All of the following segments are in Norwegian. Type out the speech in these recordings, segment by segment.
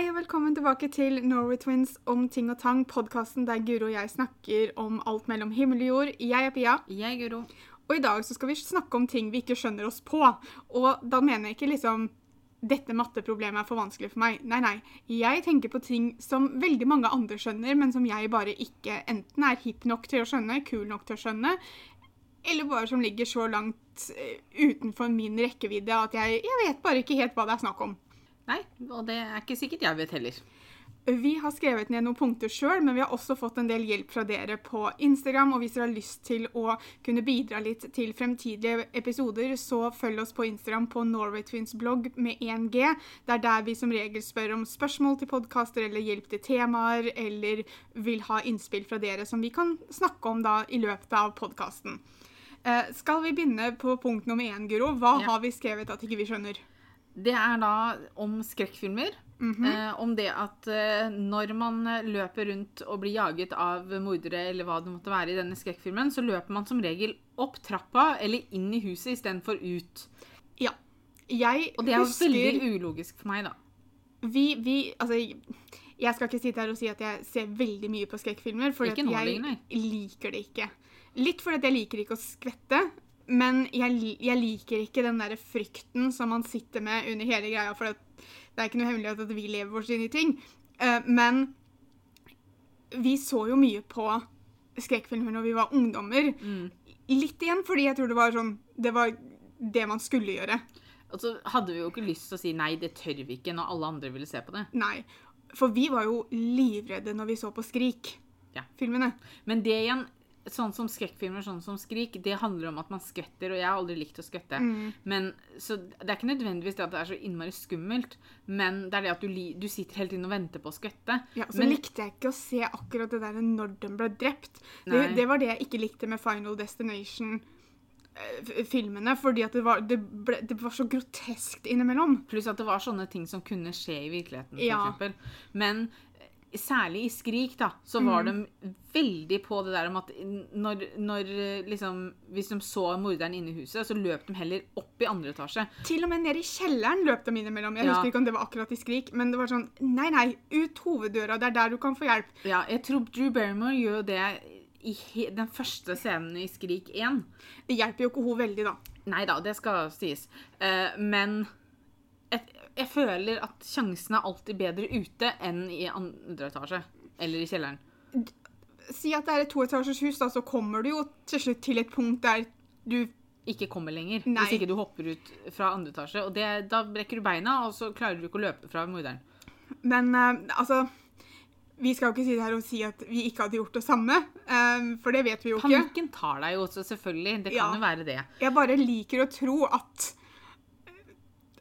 Hei og velkommen tilbake til Norway Twins om ting og tang, podkasten der Guro og jeg snakker om alt mellom himmel og jord. Jeg er Pia, Jeg, er Guro. og i dag så skal vi snakke om ting vi ikke skjønner oss på. Og da mener jeg ikke liksom dette matteproblemet er for vanskelig for meg. Nei, nei. Jeg tenker på ting som veldig mange andre skjønner, men som jeg bare ikke enten er hip nok til å skjønne, kul nok til å skjønne, eller bare som ligger så langt eh, utenfor min rekkevidde at jeg, jeg vet bare ikke helt hva det er snakk om. Nei, og det er ikke sikkert jeg vet heller. Vi har skrevet ned noen punkter sjøl, men vi har også fått en del hjelp fra dere på Instagram. Og hvis dere har lyst til å kunne bidra litt til fremtidige episoder, så følg oss på Instagram på Norway Twins blogg med 1G. Det er der vi som regel spør om spørsmål til podkaster eller hjelp til temaer, eller vil ha innspill fra dere som vi kan snakke om da i løpet av podkasten. Eh, skal vi begynne på punkt nummer én, Guro? Hva Ja. har vi skrevet at ikke vi skjønner? Det er da om skrekkfilmer. eh, om det at eh, når man løper rundt og blir jaget av mordere, eller hva det måtte være i denne skrekkfilmen, så løper man som regel opp trappa eller inn i huset istedenfor ut. Ja. Jeg Og det er husker veldig ulogisk for meg, da. vi, vi, altså, jeg skal ikke sitte her og si at jeg ser veldig mye på skrekkfilmer, for jeg liker det ikke. Litt fordi jeg liker ikke å skvette, men jeg, jeg liker ikke den der frykten som man sitter med under hele greia, for det, det er ikke noe hemmelighet at vi lever vårt inn i ting. Uh, men vi så jo mye på skrekkfilmer når vi var ungdommer. Mm. Litt igjen fordi jeg tror det var sånn Det var det man skulle gjøre. Og så hadde vi jo ikke lyst til å si nei, det tør vi ikke, når alle andre ville se på det. Nei. For vi var jo livredde når vi så på Skrik. Ja. Men det igjen, sånn som skrekkfilmer, sånn som Skrik, det handler om at man skvetter, og jeg har aldri likt å skvette. Mm. Men, så det er ikke nødvendigvis det at det er så innmari skummelt, men det er det at du, du sitter hele tiden og venter på å skvette. Ja, så men, likte jeg ikke å se akkurat det der når den ble drept. Det, det var det jeg ikke likte med Final Destination-filmene. Fordi at det var, det, ble, det var så groteskt innimellom. Pluss at det var sånne ting som kunne skje i virkeligheten, for Ja. Men eh, særlig i Skrik, da, så Mm. var de veldig på det der om at når, når liksom Hvis de så morderen inne i huset, så løp de heller opp i andre etasje. Til og med nede i kjelleren løp de innimellom. Jeg Ja. husker ikke om det var akkurat i Skrik, men det var sånn Nei, nei, ut hoveddøra. Det er der du kan få hjelp. Ja, jeg tror Drew Barrymore gjør det i den første scenen i Skrik 1. Det hjelper jo ikke hun veldig, da. Nei da, det skal sies. Uh, men jeg føler at sjansen er alltid bedre ute enn i andre etasje. Eller i kjelleren. Si at det er et toetasjers hus, da, så kommer du jo til slutt til et punkt der du Ikke kommer lenger. Nei. Hvis ikke du hopper ut fra andre etasje. Og det, da brekker du beina, og så klarer du ikke å løpe fra morderen. Men uh, altså Vi skal jo ikke si det her og si at vi ikke hadde gjort det samme, uh, for det vet vi jo ikke. Panikken tar deg jo også, selvfølgelig. Det kan Ja. jo være det. Jeg bare liker å tro at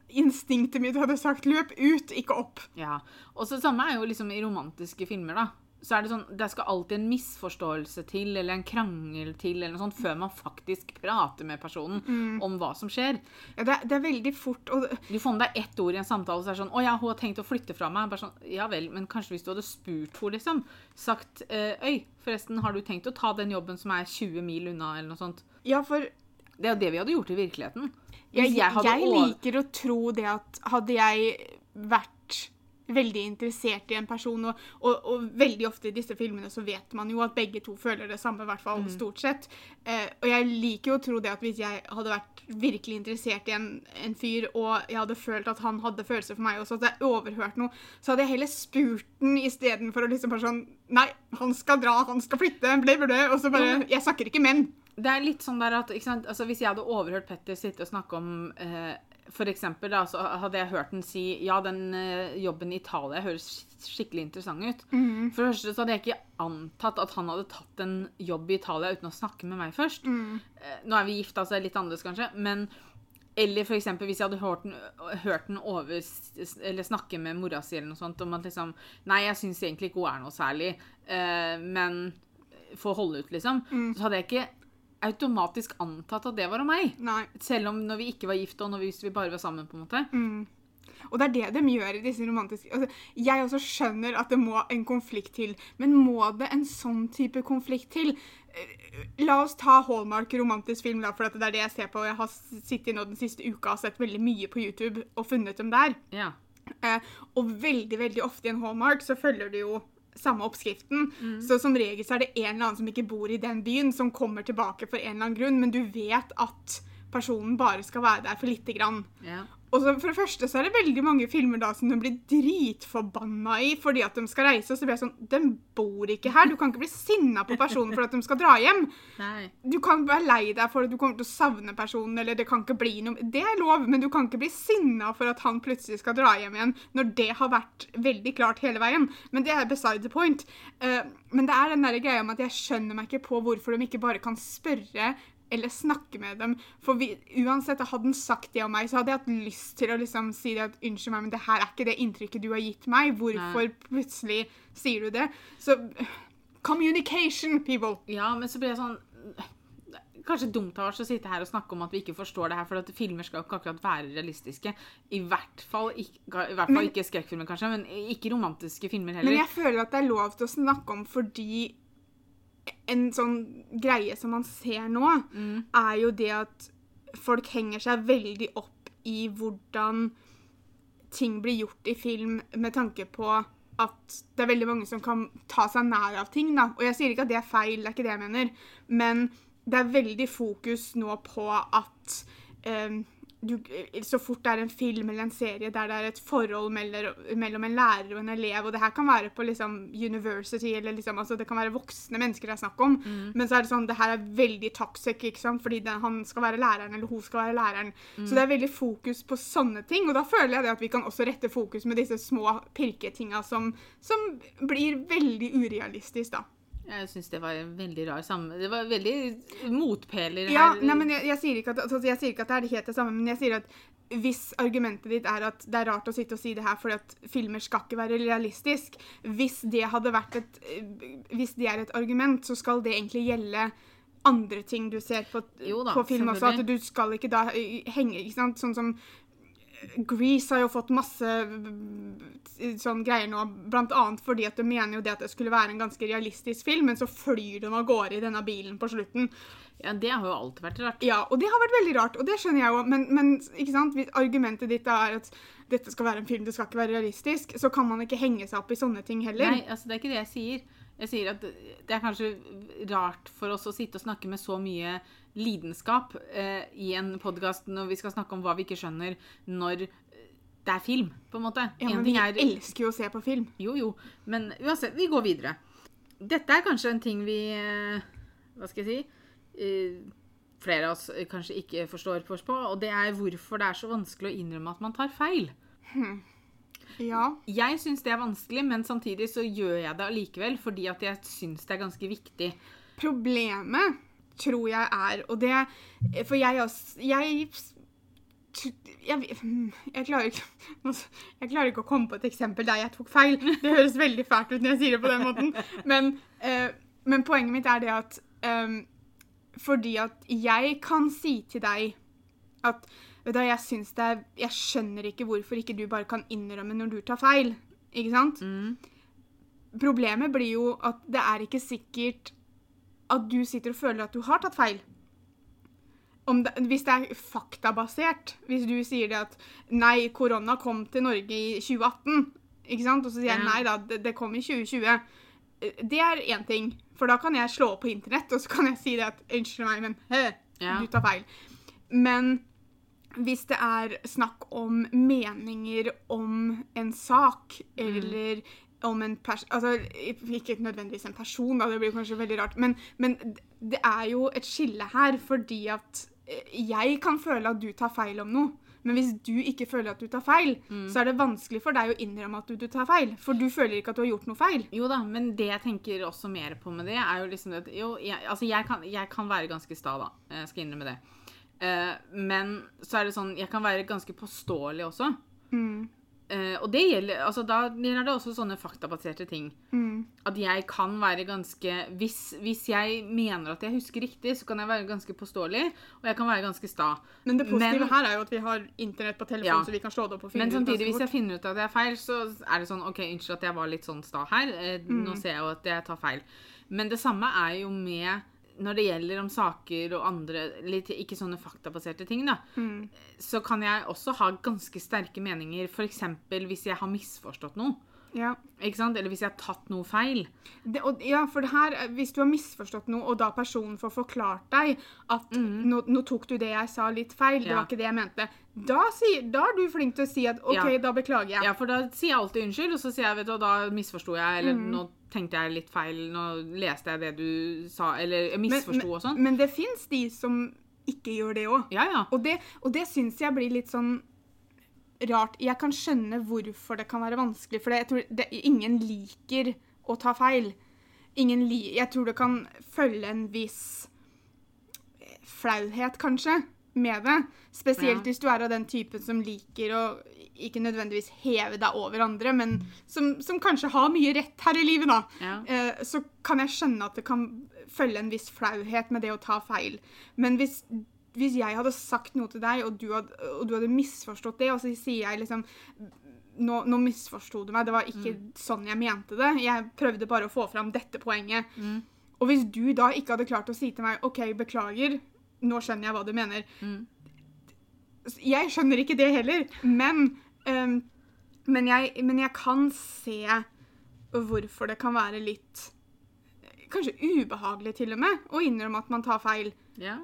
instinktet mitt hadde sagt 'løp ut, ikke opp'. Ja. Og så samme er jo liksom i romantiske filmer, da. Så er det sånn, det skal alltid en misforståelse til, eller en krangel til, eller noe sånt, før man faktisk prater med personen Mm. om hva som skjer. Ja, det, er- det er veldig fort og Du får med deg ett ord i en samtale, så er det sånn 'Å ja, hun har tenkt å flytte fra meg.' Bare sånn, Ja vel, men kanskje hvis du hadde spurt henne, liksom. Sagt eh, 'Øy, forresten, har du tenkt å ta den jobben som er 20 mil unna', eller noe sånt. Ja, for Det er jo det vi hadde gjort i virkeligheten. Jeg, jeg, over- liker å tro det at hadde jeg vært veldig interessert i en person, og, og, og veldig ofte i disse filmene så vet man jo at begge to føler det samme, i hvert fall Mm. stort sett. Eh, og jeg liker jo å tro det at hvis jeg hadde vært virkelig interessert i en, en fyr, og jeg hadde følt at han hadde følelser for meg også, at jeg overhørt noe, så hadde jeg heller spurt den istedenfor å liksom bare sånn Nei, han skal dra, han skal flytte, ble ble, og så bare Jeg snakker ikke menn. Det er litt sånn der at? Altså, Hvis jeg hadde overhørt Petter sitte og snakke om eh, For eksempel, da, så hadde jeg hørt den si ja, den eh, jobben i Italia høres skikkelig interessant ut. For det første så hadde jeg ikke antatt at han hadde tatt en jobb i Italia uten å snakke med meg først. Eh, nå er vi gift, altså det er litt annerledes kanskje, men eller for eksempel hvis jeg hadde hørt den, hørt den over, snakke med mora si eller noe sånt, om at liksom Nei, jeg syns egentlig ikke hun er noe særlig, eh, men få holde ut, liksom. Så hadde jeg ikke automatisk antatt at det var om meg. Nei. Selv om når vi ikke var gift, og når vi, hvis vi bare var sammen, på en måte. Og det er det de gjør i disse romantiske altså, Jeg også skjønner at det må en konflikt til, men må det en sånn type konflikt til? Eh, La oss ta Hallmark romantisk film, da, for det er det jeg ser på. Jeg har sittet nå den siste uka og sett veldig mye på YouTube og funnet dem der. Ja. Eh, og veldig, veldig ofte i en Hallmark så følger du jo samme oppskriften. Så som regel så er det en eller annen som ikke bor i den byen, som kommer tilbake for en eller annen grunn, men du vet at personen bare skal være der for lite grann. Ja. Og så For det første så er det veldig mange filmer da som de blir dritforbanna i fordi at de skal reise. Og så blir jeg sånn De bor ikke her. Du kan ikke bli sinna på personen for at de skal dra hjem. Nei. Du kan være lei deg for at du kommer til å savne personen, eller det kan ikke bli noe Det er lov, men du kan ikke bli sinna for at han plutselig skal dra hjem igjen, når det har vært veldig klart hele veien. Men det er beside the point. Uh, men det er den der greia med at jeg skjønner meg ikke på hvorfor de ikke bare kan spørre eller snakke med dem. For vi, uansett, hadde han sagt det om meg, så hadde jeg hatt lyst til å liksom si det at unnskyld meg, men det her er ikke det inntrykket du har gitt meg. Hvorfor plutselig sier du det? Så communication, people. Ja, men så blir jeg sånn Kanskje dumt av oss å sitte her og snakke om at vi ikke forstår det her, for at filmer skal ikke akkurat være realistiske. I hvert fall ikke, i hvert fall Men- ikke skrekkfilmer, kanskje, men ikke romantiske filmer heller. Men jeg føler at det er lov til å snakke om fordi en sånn greie som man ser nå, er jo det at folk henger seg veldig opp i hvordan ting blir gjort i film med tanke på at det er veldig mange som kan ta seg nær av ting. da. Og jeg sier ikke at det er feil, det er ikke det jeg mener. Men det er veldig fokus nå på at eh, du, så fort det er en film eller en serie der det er et forhold mellom, en lærer og en elev, og det her kan være på liksom university, eller liksom, altså det kan være voksne mennesker det er snakk om, men så er det sånn, det her er veldig toxic, ikke sant, fordi det, han skal være læreren, eller hun skal være læreren. Så det er veldig fokus på sånne ting, og da føler jeg det at vi kan også rette fokus med disse små pirketinga som, som blir veldig urealistisk da. Jeg syns det var en veldig rar sammen... Det var veldig motpeler Ja, her. nei, men jeg, jeg, sier at, altså, jeg sier ikke at det er helt det samme, men jeg sier at hvis argumentet ditt er at det er rart å sitte og si det her fordi at filmer skal ikke være realistisk, hvis det hadde vært et Hvis det er et argument, så skal det egentlig gjelde andre ting du ser på, da, på film også. At du skal ikke da henge ikke sant? Sånn som Grease har jo fått masse eh, sånn greier nå, annet fordi at de mener jo det at det skulle være en ganske realistisk film, men så flyr de av gårde i denne bilen på slutten. Ja, det har jo alltid vært rart. Ja, og det har vært veldig rart, og det skjønner jeg jo, men, men ikke sant? hvis argumentet ditt er at dette skal være en film, det skal ikke være realistisk, så kan man ikke henge seg opp i sånne ting heller. Nei, altså det er ikke det jeg sier. Jeg sier at det er kanskje rart for oss å sitte og snakke med så mye lidenskap eh, i en podkast når vi skal snakke om hva vi ikke skjønner, når eh, det er film, på en måte. Ja, En men ting vi er elsker jo å se på film. Jo, jo. Men uansett, vi går videre. Dette er kanskje en ting vi eh, Hva skal jeg si? eh, flere av oss kanskje ikke forstår oss på, og det er hvorfor det er så vanskelig å innrømme at man tar feil. Ja. Jeg syns det er vanskelig, men samtidig så gjør jeg det allikevel fordi at jeg syns det er ganske viktig. Problemet tror jeg er, og det For jeg også Jeg jeg, jeg, klarer ikke, jeg klarer ikke å komme på et eksempel der jeg tok feil. Det høres veldig fælt ut når jeg sier det på den måten. Men, eh, men poenget mitt er det at eh, Fordi at jeg kan si til deg at vet du, jeg syns det er Jeg skjønner ikke hvorfor ikke du bare kan innrømme når du tar feil. Ikke sant? Problemet blir jo at det er ikke sikkert at du sitter og føler at du har tatt feil. Om det, hvis det er faktabasert, hvis du sier det at nei, korona kom til Norge i 2018, ikke sant? og så sier jeg Ja. nei da, det, det kom i 2020, Eh, det er én ting. For da kan jeg slå opp på internett og så kan jeg si det at unnskyld meg, men Ja. du tar feil. Men hvis det er snakk om meninger om en sak, eller om en pers... Altså ikke nødvendigvis en person, da, det blir kanskje veldig rart, men, men det er jo et skille her fordi at eh, jeg kan føle at du tar feil om noe. Men hvis du ikke føler at du tar feil, så er det vanskelig for deg å innrømme at du, du tar feil. For du føler ikke at du har gjort noe feil. Jo da, men det jeg tenker også mer på med det, er jo liksom det Jo, jeg, altså jeg kan, jeg kan være ganske sta, da. Jeg skal innrømme det. Uh, men så er det sånn Jeg kan være ganske påståelig også. Mm. Eh, og det gjelder, altså da gjelder det også sånne faktabaserte ting. Mm. At jeg kan være ganske hvis, hvis jeg mener at jeg husker riktig, så kan jeg være ganske påståelig, og jeg kan være ganske sta. Men det positive Men- her er jo at vi har internett på telefonen, Ja. så vi kan slå det opp og finne Men ut samtidig, ganske hvis jeg finner ut at jeg er feil, så er det sånn OK, unnskyld at jeg var litt sånn sta her. Eh, Nå ser jeg jo at jeg tar feil. Men det samme er jo med når det gjelder om saker og andre litt, ikke sånne faktabaserte ting, da, Mm. så kan jeg også ha ganske sterke meninger. F.eks. hvis jeg har misforstått noe. Ja. Ikke sant? Eller hvis jeg har tatt noe feil. Det, og, ja, for det her, Hvis du har misforstått noe, og da personen får forklart deg at nå, nå tok du det jeg sa litt feil, det Mm. Ja. var ikke det jeg mente, da, sier, da er du flink til å si at OK, Ja. da beklager jeg. Ja, for da sier jeg alltid unnskyld, og så sier jeg vet du, og da misforsto jeg, eller nå tenkte jeg litt feil, nå leste jeg det du sa, eller jeg misforsto og sånn. men det fins de som ikke gjør det òg. Ja, ja. Og det, og det syns jeg blir litt sånn rart. Jeg kan skjønne hvorfor det kan være vanskelig, for det, jeg tror det, ingen liker å ta feil. Ingen li jeg tror det kan følge en viss eh, flauhet, kanskje, med det. Spesielt Ja. hvis du er av den typen som liker å ikke nødvendigvis heve deg over andre, men som, som kanskje har mye rett her i livet, da. Ja. Eh, så kan jeg skjønne at det kan følge en viss flauhet med det å ta feil. Men hvis, hvis jeg hadde sagt noe til deg, og du hadde, og du hadde misforstått det, og så sier jeg liksom nå, nå misforsto du meg, det var ikke sånn jeg mente det. Jeg prøvde bare å få fram dette poenget. Mm. Og hvis du da ikke hadde klart å si til meg OK, beklager, nå skjønner jeg hva du mener. Mm. Jeg skjønner ikke det heller, men, um, men, jeg, men jeg kan se hvorfor det kan være litt Kanskje ubehagelig til og med å innrømme at man tar feil. ja.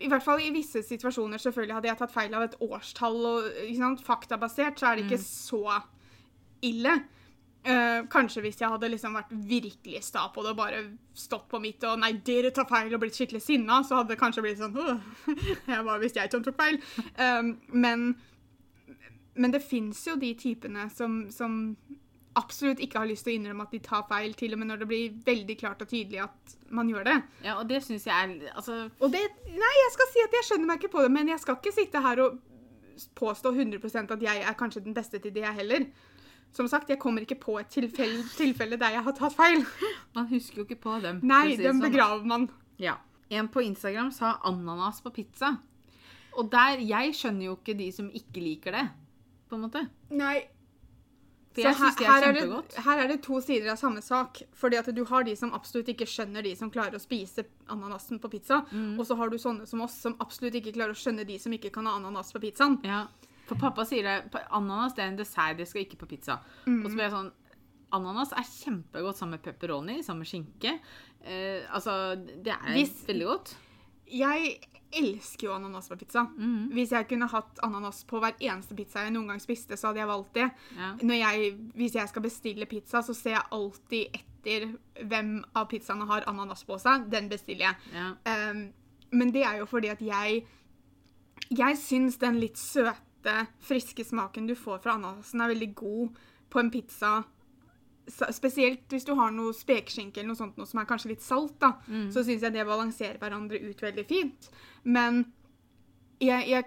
I hvert fall i visse situasjoner. Selvfølgelig hadde jeg tatt feil av et årstall og sant, faktabasert, så er det ikke så ille. Eh, kanskje hvis jeg hadde liksom vært virkelig sta på det og bare stått på mitt og 'nei, dere tar feil' og blitt skikkelig sinna, så hadde det kanskje blitt sånn «Åh, jeg var visst jeg som tok feil. Um, men, men det fins jo de typene som, som absolutt ikke har lyst til å innrømme at de tar feil, til og med når det blir veldig klart og tydelig at man gjør det. ja, og det syns jeg er Altså, Og det, nei, jeg skal si at jeg skjønner meg ikke på det, men jeg skal ikke sitte her og påstå 100% at jeg er kanskje den beste til det, jeg heller. Som sagt, jeg kommer ikke på et tilfelle, tilfelle der jeg har tatt feil. man husker jo ikke på dem. Nei, dem sånn, begraver man. Ja. En på Instagram sa ananas på pizza. Og der Jeg skjønner jo ikke de som ikke liker det, på en måte. Nei. For jeg syns det er her, er kjempegodt. her er det to sider av samme sak. Fordi at du har de som absolutt ikke skjønner de som klarer å spise ananasen på pizza. Mm. Og så har du sånne som oss som absolutt ikke klarer å skjønne de som ikke kan ha ananas på pizzaen. Ja. For pappa sier det. Ananas det er en dessert, det skal ikke på pizza. Og så blir jeg sånn Ananas er kjempegodt sammen med pepperoni, sammen med skinke. Eh, altså, det er Hvis- veldig godt. Jeg elsker jo ananas på pizza. Mm. Hvis jeg kunne hatt ananas på hver eneste pizza jeg noen gang spiste, så hadde jeg valgt det. Ja. Jeg, hvis jeg skal bestille pizza, så ser jeg alltid etter hvem av pizzaene har ananas på seg. Den bestiller jeg. Ja. Um, men det er jo fordi at jeg Jeg syns den litt søte, friske smaken du får fra ananasen, er veldig god på en pizza. Spesielt hvis du har noe spekeskinke eller noe sånt noe som er kanskje litt salt. da, Så syns jeg det balanserer hverandre ut veldig fint. Men jeg, jeg,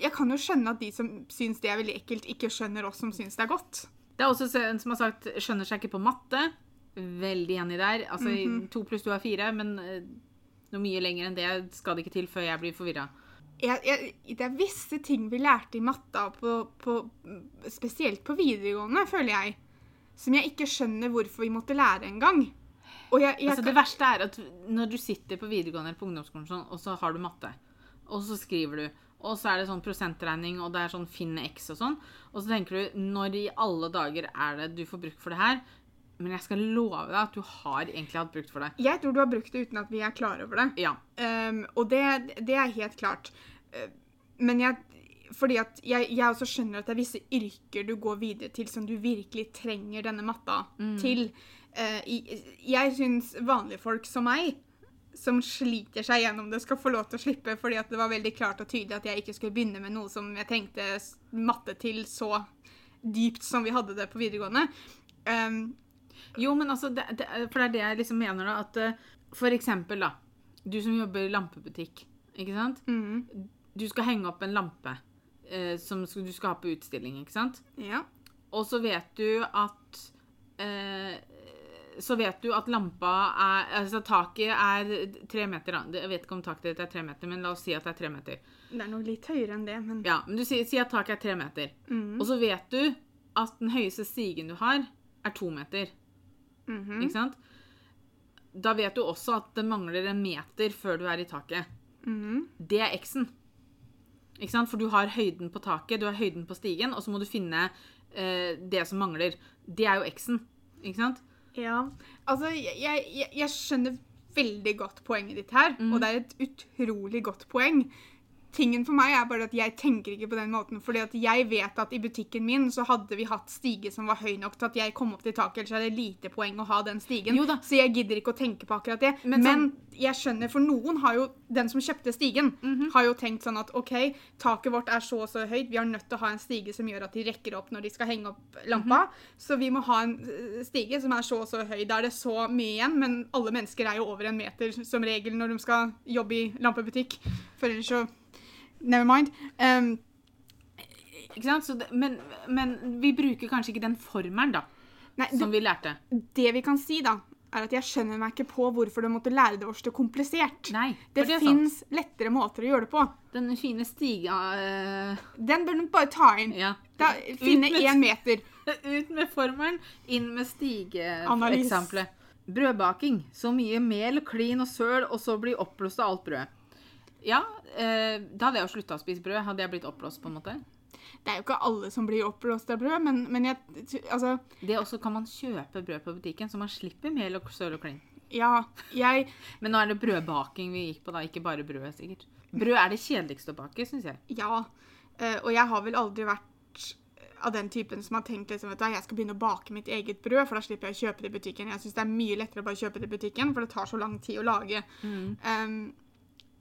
jeg kan jo skjønne at de som syns det er veldig ekkelt, ikke skjønner oss som syns det er godt. Det er også en som har sagt 'skjønner seg ikke på matte'. Veldig enig der. Altså, To pluss to er fire, men eh, noe mye lenger enn det skal det ikke til før jeg blir forvirra. Jeg, jeg, det er visse ting vi lærte i matta, på, på, spesielt på videregående, føler jeg, som jeg ikke skjønner hvorfor vi måtte lære engang. Altså, det verste er at når du sitter på videregående eller på ungdomsskolen, sånn, og så har du matte, og så skriver du, og så er det sånn prosentregning, og det er sånn finn x og sånn, og så tenker du når i alle dager er det du får bruk for det her? Men jeg skal love deg at du har egentlig hatt brukt for det. jeg tror du har brukt det uten at vi er klar over det. Ja. Um, og det, det er helt klart. Uh, men jeg fordi at jeg, jeg også skjønner at det er visse yrker du går videre til som du virkelig trenger denne matta til. Uh, jeg syns vanlige folk som meg, som sliter seg gjennom det, skal få lov til å slippe, fordi at det var veldig klart og tydelig at jeg ikke skulle begynne med noe som jeg trengte matte til så dypt som vi hadde det på videregående. Um, Jo, men altså, det, det, for det er det jeg liksom mener da, at uh, for eksempel da, du som jobber i lampebutikk, ikke sant? mm, Du skal henge opp en lampe eh, som du skal ha på utstilling, ikke sant? ja. Og så vet du at eh, Så vet du at lampa er Altså taket er tre meter. da. Jeg vet ikke om taket ditt er tre meter, men la oss si at det er tre meter. Det er noe litt høyere enn det, men Ja, men du sier, sier at taket er tre meter. Mm. Og så vet du at den høyeste stigen du har, er to meter. Mhm. Ikke sant? da vet du også at det mangler en meter før du er i taket. Det er X-en. For du har høyden på taket, du har høyden på stigen, og så må du finne eh, det som mangler. Det er jo X-en. Ikke sant? Ja, altså jeg, jeg, jeg skjønner veldig godt poenget ditt her, og det er et utrolig godt poeng. Tingen for meg er bare at jeg tenker ikke på den måten, fordi at jeg vet at i butikken min så hadde vi hatt stige som var høy nok til at jeg kom opp til taket, ellers er det lite poeng å ha den stigen. Så jeg gidder ikke å tenke på akkurat det. Men Men, sånn- jeg skjønner, for noen har jo, den som kjøpte stigen, har jo tenkt sånn at OK, taket vårt er så og så høyt, vi har nødt til å ha en stige som gjør at de rekker opp når de skal henge opp lampa, så vi må ha en eh, stige som er så og så høy. Da er det så mye igjen, men alle mennesker er jo over en meter som regel når de skal jobbe i lampebutikk, for ellers så Never mind. Um, Ikke sant? Så det, men, men vi bruker kanskje ikke den formelen, da, nei, det, som vi lærte. det vi kan si, da, er at jeg skjønner meg ikke på hvorfor du måtte lære det oss til komplisert. Nei, Det, det fins lettere måter å gjøre det på. Den fine stiga... eh, Den bør du bare ta inn. ja. Da, finne én meter. Ut med formelen, inn med stigeeksempelet. Brødbaking. Så mye mel, klin og søl, og så blir oppblåst av alt brød. Ja, eh, da hadde jeg jo slutta å spise brød. Hadde jeg blitt oppblåst, på en måte. Det er jo ikke alle som blir oppblåst av brød, men, men jeg Altså, Det også kan man kjøpe brød på butikken, så man slipper mel og søl og klin. ja, jeg Men nå er det brødbaking vi gikk på, da, ikke bare brød, sikkert. Brød er det kjedeligste å bake, syns jeg. Ja. eh, og jeg har vel aldri vært av den typen som har tenkt liksom, vet du, jeg skal begynne å bake mitt eget brød, for da slipper jeg å kjøpe det i butikken. Jeg syns det er mye lettere å bare kjøpe det i butikken, for det tar så lang tid å lage. Um,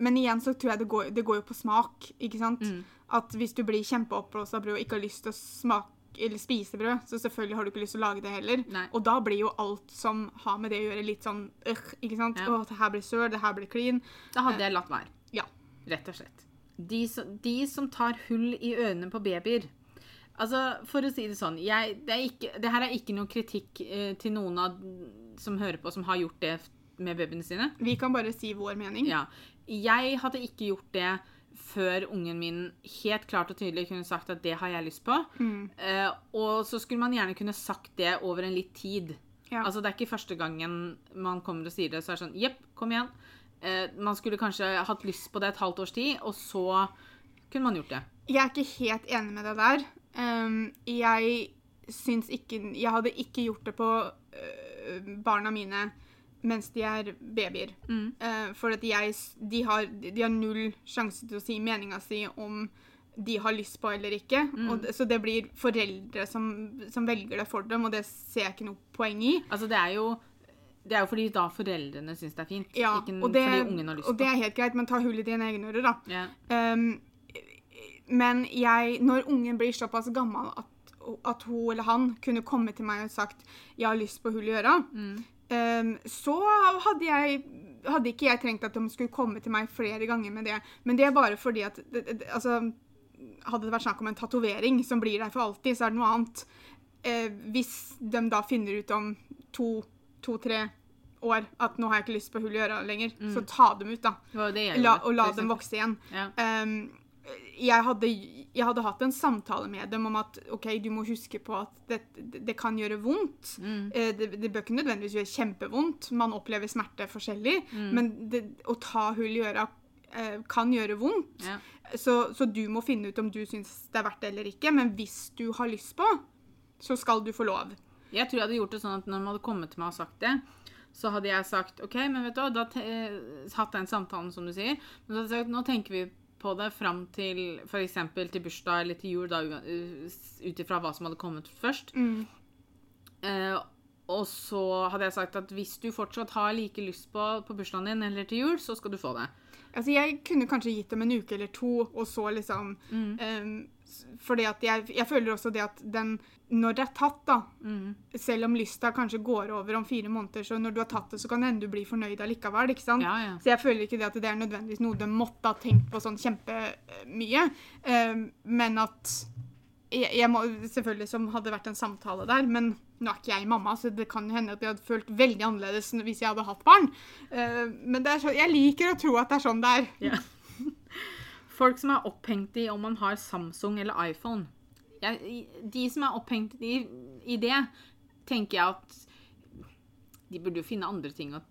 men igjen så tror jeg det går, det går jo på smak, ikke sant? At hvis du blir kjempeoppblåst av brød og ikke har lyst til å smake eller spise brød, så selvfølgelig har du ikke lyst til å lage det heller. Nei. Og da blir jo alt som har med det å gjøre, litt sånn øh, ikke sant? Ja. Å, det her blir søl, det her blir clean. Da hadde jeg latt være. Ja. Rett og slett. De som, de som tar hull i ørene på babyer Altså, For å si det sånn jeg, det, er ikke, det her er ikke noe kritikk eh, til noen av som hører på, som har gjort det med babyene sine. Vi kan bare si vår mening. Ja. Jeg hadde ikke gjort det før ungen min helt klart og tydelig kunne sagt at det har jeg lyst på. Eh, og så skulle man gjerne kunne sagt det over en litt tid. Ja. Altså Det er ikke første gangen man kommer og sier det, så er det sånn Jepp, kom igjen. Eh, man skulle kanskje hatt lyst på det et halvt års tid, og så kunne man gjort det. Jeg er ikke helt enig med deg der. Um, jeg syns ikke Jeg hadde ikke gjort det på uh, barna mine mens de er babyer. Uh, for at jeg de har, de har null sjanse til å si meninga si om de har lyst på eller ikke. Og det, så det blir foreldre som, som velger det for dem, og det ser jeg ikke noe poeng i. Altså Det er jo det er jo fordi da foreldrene syns det er fint, Ja, ikke og det, fordi ungen har lyst og det er helt greit, men ta hull i dine egne ører, da. Yeah. Um, men jeg, når ungen blir såpass gammel at, at hun eller han kunne komme til meg og sagt 'jeg har lyst på hull i øra', um, så hadde jeg hadde ikke jeg trengt at de skulle komme til meg flere ganger med det. Men det er bare fordi at det, det, altså, Hadde det vært snakk om en tatovering som blir der for alltid, så er det noe annet. Eh, hvis de da finner ut om to-tre år at 'nå har jeg ikke lyst på hull i øra lenger', så ta dem ut, da. Det det gjelder, La, og la dem vokse igjen. Ja. Um, jeg, hadde, jeg hadde hatt en samtale med dem om at OK, du må huske på at det, det, kan gjøre vondt. Mm. Eh, Det, det bør ikke nødvendigvis gjøre kjempevondt. Man opplever smerte forskjellig. Mm. Men det, å ta hull i øra eh, kan gjøre vondt. Ja. Så, så du må finne ut om du syns det er verdt det eller ikke. Men hvis du har lyst på, så skal du få lov. Jeg tror jeg hadde gjort det sånn at når de hadde kommet til meg og sagt det, så hadde jeg sagt OK, men vet du da eh, hatt den samtalen som du sier. Men så hadde jeg sagt nå tenker vi på det fram til f.eks. til bursdag eller til jul, ut ifra hva som hadde kommet først. Mm. Eh, og så hadde jeg sagt at hvis du fortsatt har like lyst på på bursdagen din eller til jul, så skal du få det. Altså, jeg kunne kanskje gitt dem en uke eller to, og så liksom Mm. s- Fordi at jeg, jeg føler også det at den Når det er tatt, da Mm. Selv om lysta kanskje går over om fire måneder, så når du har tatt det, så kan det hende du blir fornøyd allikevel. ikke sant? Ja, ja. Så jeg føler ikke det at det er nødvendigvis noe de måtte ha tenkt på sånn kjempemye. Um, men at jeg, jeg må, Selvfølgelig som hadde vært en samtale der, men nå er ikke jeg mamma, så det kan hende at jeg hadde følt veldig annerledes hvis jeg hadde hatt barn. Uh, men det er så, jeg liker å tro at det er sånn det er. Ja. Folk som er opphengt i om man har Samsung eller iPhone. Jeg, de som er opphengt i, i det, tenker jeg at de burde jo finne andre ting å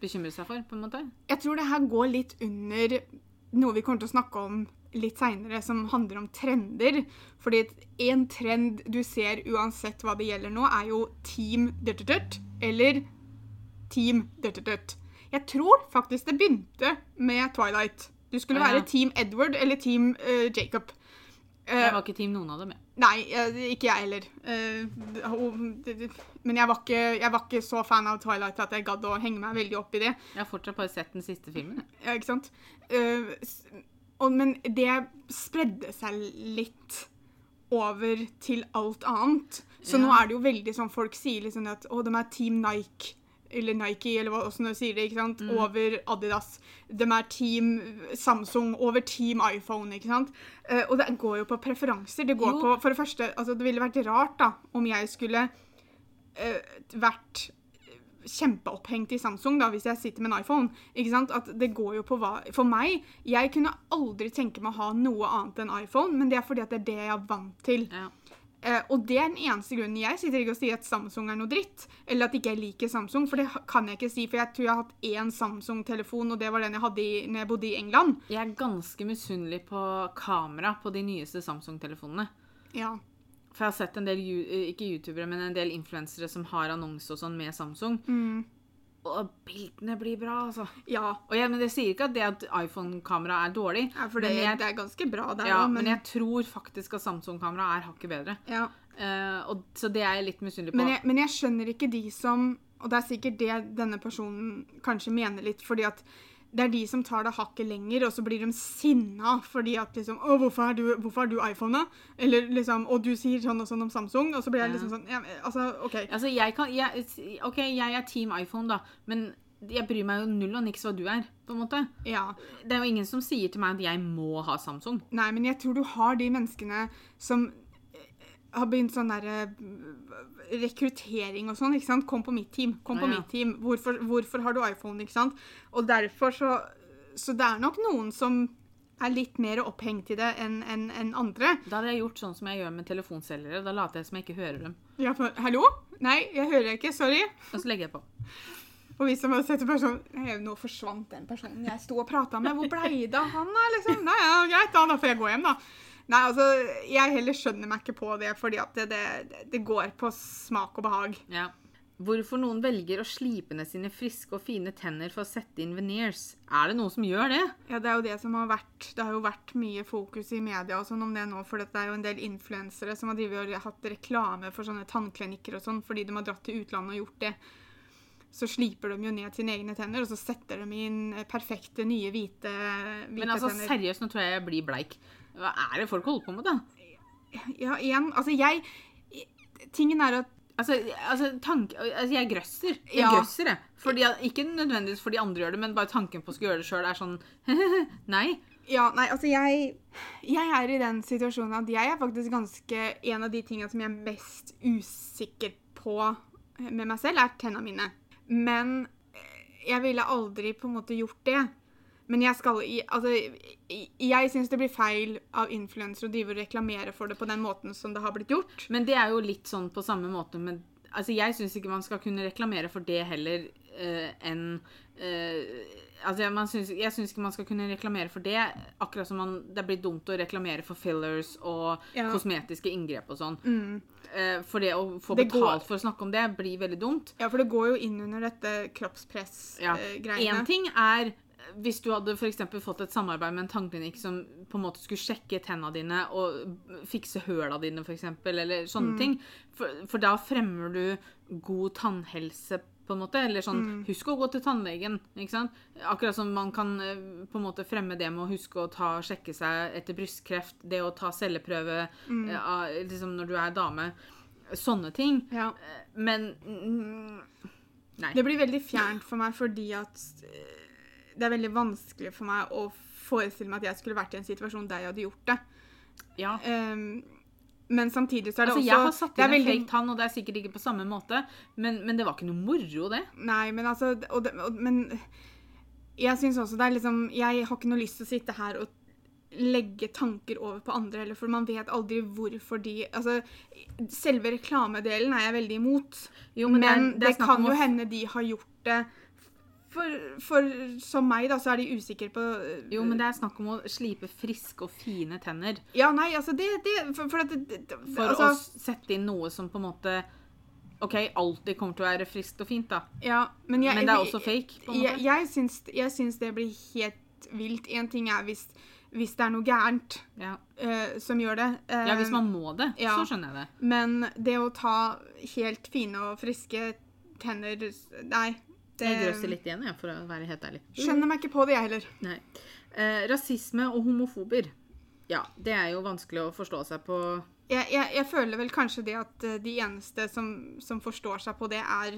bekymre seg for, på en måte? Jeg tror det her går litt under noe vi kommer til å snakke om litt seinere, som handler om trender. Fordi en trend du ser uansett hva det gjelder nå, er jo Team Duttertut eller Team Duttertut. Jeg tror faktisk det begynte med Twilight. Du skulle være Team Edward eller Team uh, Jacob. Eh, Jeg var ikke team noen av dem, jeg. Nei, eh, ikke jeg heller. Eh, Men jeg var, ikke, jeg var ikke så fan av Twilight at jeg gadd å henge meg veldig opp i det. Jeg har fortsatt bare sett den siste filmen. Ja, ikke sant? Eh, men det spredde seg litt over til alt annet. Så Ja. nå er det jo veldig sånn folk sier liksom at å, de er Team Nike. Eller Nike, eller hva du sier det. ikke sant? Mm. Over Adidas. De er Team Samsung over Team iPhone. ikke sant? Eh, og det går jo på preferanser. Det går Jo. på, For det første, altså det ville vært rart da, om jeg skulle uh, vært kjempeopphengt i Samsung da, hvis jeg sitter med en iPhone. ikke sant? At det går jo på hva, For meg, jeg kunne aldri tenke meg å ha noe annet enn iPhone, men det er fordi at det er det jeg er vant til. Ja. Eh, og det er den eneste grunnen. Jeg sitter ikke og sier at Samsung er noe dritt, eller at ikke jeg liker Samsung, for det kan jeg ikke si, for jeg tror jeg har hatt én Samsung-telefon, og det var den jeg hadde i, når jeg bodde i England. Jeg er ganske misunnelig på kamera på de nyeste Samsung-telefonene. Ja. For jeg har sett en del, eh, ikke youtubere, men en del influensere som har annonse og sånn med Samsung. Mm. Og bildene blir bra, altså. Ja, Og jeg, men det sier ikke at det at iPhone-kamera er dårlig. ja, for det, jeg, det er ganske bra der ja, òg, men jeg tror faktisk at Samsung-kamera er hakket bedre. ja. Uh, og, så det er jeg litt misunnelig på. Men jeg, men jeg skjønner ikke de som Og det er sikkert det denne personen kanskje mener litt, fordi at det er de som tar det hakket lenger, og så blir de sinna fordi at liksom Å, hvorfor har du, hvorfor har du iPhone, da? Eller liksom Og du sier sånn og sånn om Samsung, og så blir jeg liksom sånn ja, Altså, OK. Altså, jeg kan jeg, OK, jeg er Team iPhone, da, men jeg bryr meg jo null og niks hva du er, på en måte. Ja. Det er jo ingen som sier til meg at jeg må ha Samsung. Nei, men jeg tror du har de menneskene som eh, har begynt sånn derre rekruttering og sånn, ikke sant? Kom på mitt team. Kom på Ja, ja. mitt team. Hvorfor, hvorfor har du iPhone, ikke sant? Og derfor så Så det er nok noen som er litt mer opphengt i det enn en, en andre. Da hadde jeg gjort sånn som jeg gjør med telefonselgere. Da later jeg som jeg ikke hører dem. Ja, for, Hallo? Nei, jeg hører ikke. Sorry. Og så legger jeg på. Og hvis man setter person Nei, Nå forsvant den personen jeg sto og prata med. Hvor blei det av han, da? Liksom? Nei, ja, greit, da. Da får jeg gå hjem, da. Nei, altså, Jeg heller skjønner meg ikke på det, fordi at det, det, det går på smak og behag. Ja. Hvorfor noen velger å slipe ned sine friske og fine tenner for å sette inn veneers. Er det noen som gjør det? Ja, Det er jo det som har vært Det har jo vært mye fokus i media og sånn om det nå, for det er jo en del influensere som har og hatt reklame for sånne tannklinikker og sånn, fordi de har dratt til utlandet og gjort det. Så sliper de jo ned sine egne tenner, og så setter de inn perfekte, nye, hvite, hvite Men altså, tenner. seriøst, nå tror jeg jeg blir bleik. Hva er det folk holder på med, da? Ja, igjen, altså jeg Tingen er at Altså, altså, tank, altså jeg grøsser. Jeg Ja. grøsser, jeg. Fordi, ikke nødvendigvis fordi andre gjør det, men bare tanken på å skulle gjøre det sjøl er sånn Nei. Ja, nei, altså jeg Jeg er i den situasjonen at jeg er faktisk ganske En av de tingene som jeg er mest usikker på med meg selv, er tenna mine. Men eh, jeg ville aldri på en måte gjort det. Men jeg skal Altså, jeg syns det blir feil av influensere å drive og reklamere for det på den måten som det har blitt gjort. Men det er jo litt sånn på samme måte med Altså, jeg syns ikke man skal kunne reklamere for det heller uh, enn uh, Altså, man syns, jeg syns ikke man skal kunne reklamere for det, akkurat som man, det blir dumt å reklamere for fillers og Ja. kosmetiske inngrep og sånn. Mm. Eh, for det å få Det går- betalt for å snakke om det blir veldig dumt. Ja, for det går jo inn under dette kroppspress-greiene. Én ting er hvis du hadde for eksempel fått et samarbeid med en tannklinikk som på en måte skulle sjekke tennene dine og fikse høla dine, eksempel, eller sånne ting. For, for da fremmer du god tannhelse, på en måte. Eller sånn Husk å gå til tannlegen. ikke sant? Akkurat som man kan eh, på en måte fremme det med å huske å ta, sjekke seg etter brystkreft, det å ta celleprøve mm. av- liksom når du er dame. Sånne ting. Ja. Eh, Men mm, Nei. Det blir veldig fjernt for meg fordi at eh, det er veldig vanskelig for meg å forestille meg at jeg skulle vært i en situasjon der jeg hadde gjort det. Ja. Um, men samtidig så er det Altså, også jeg har satt det inn en veldig- fake tann, og det er sikkert ikke på samme måte, men, men det var ikke noe moro, det. Nei, men altså og det, og, Men jeg syns også det er liksom Jeg har ikke noe lyst til å sitte her og legge tanker over på andre heller, for man vet aldri hvorfor de Altså, selve reklamedelen er jeg veldig imot. Jo, men men det er- det det, kan jo hende de har gjort det for, for som meg, da, så er de usikre på øh, Jo, men det er snakk om å slipe friske og fine tenner. Ja, nei, altså det, det For, for det, det, For altså, å sette inn noe som på en måte OK, alltid kommer til å være friskt og fint, da. ja, men, jeg, Men det er også fake. på en måte. jeg, syns, jeg syns det blir helt vilt. En ting er hvis, hvis det er noe gærent Ja. uh, som gjør det. Uh, ja, hvis man må det, ja. så skjønner jeg det. Men det å ta helt fine og friske tenner Nei. Det Jeg grøsser litt igjen, jeg, for å være helt ærlig. skjønner meg ikke på det, jeg heller. Nei. Eh, rasisme og homofober. Ja, det er jo vanskelig å forstå seg på Jeg, jeg, jeg føler vel kanskje det at øh, de eneste som, som forstår seg på det, er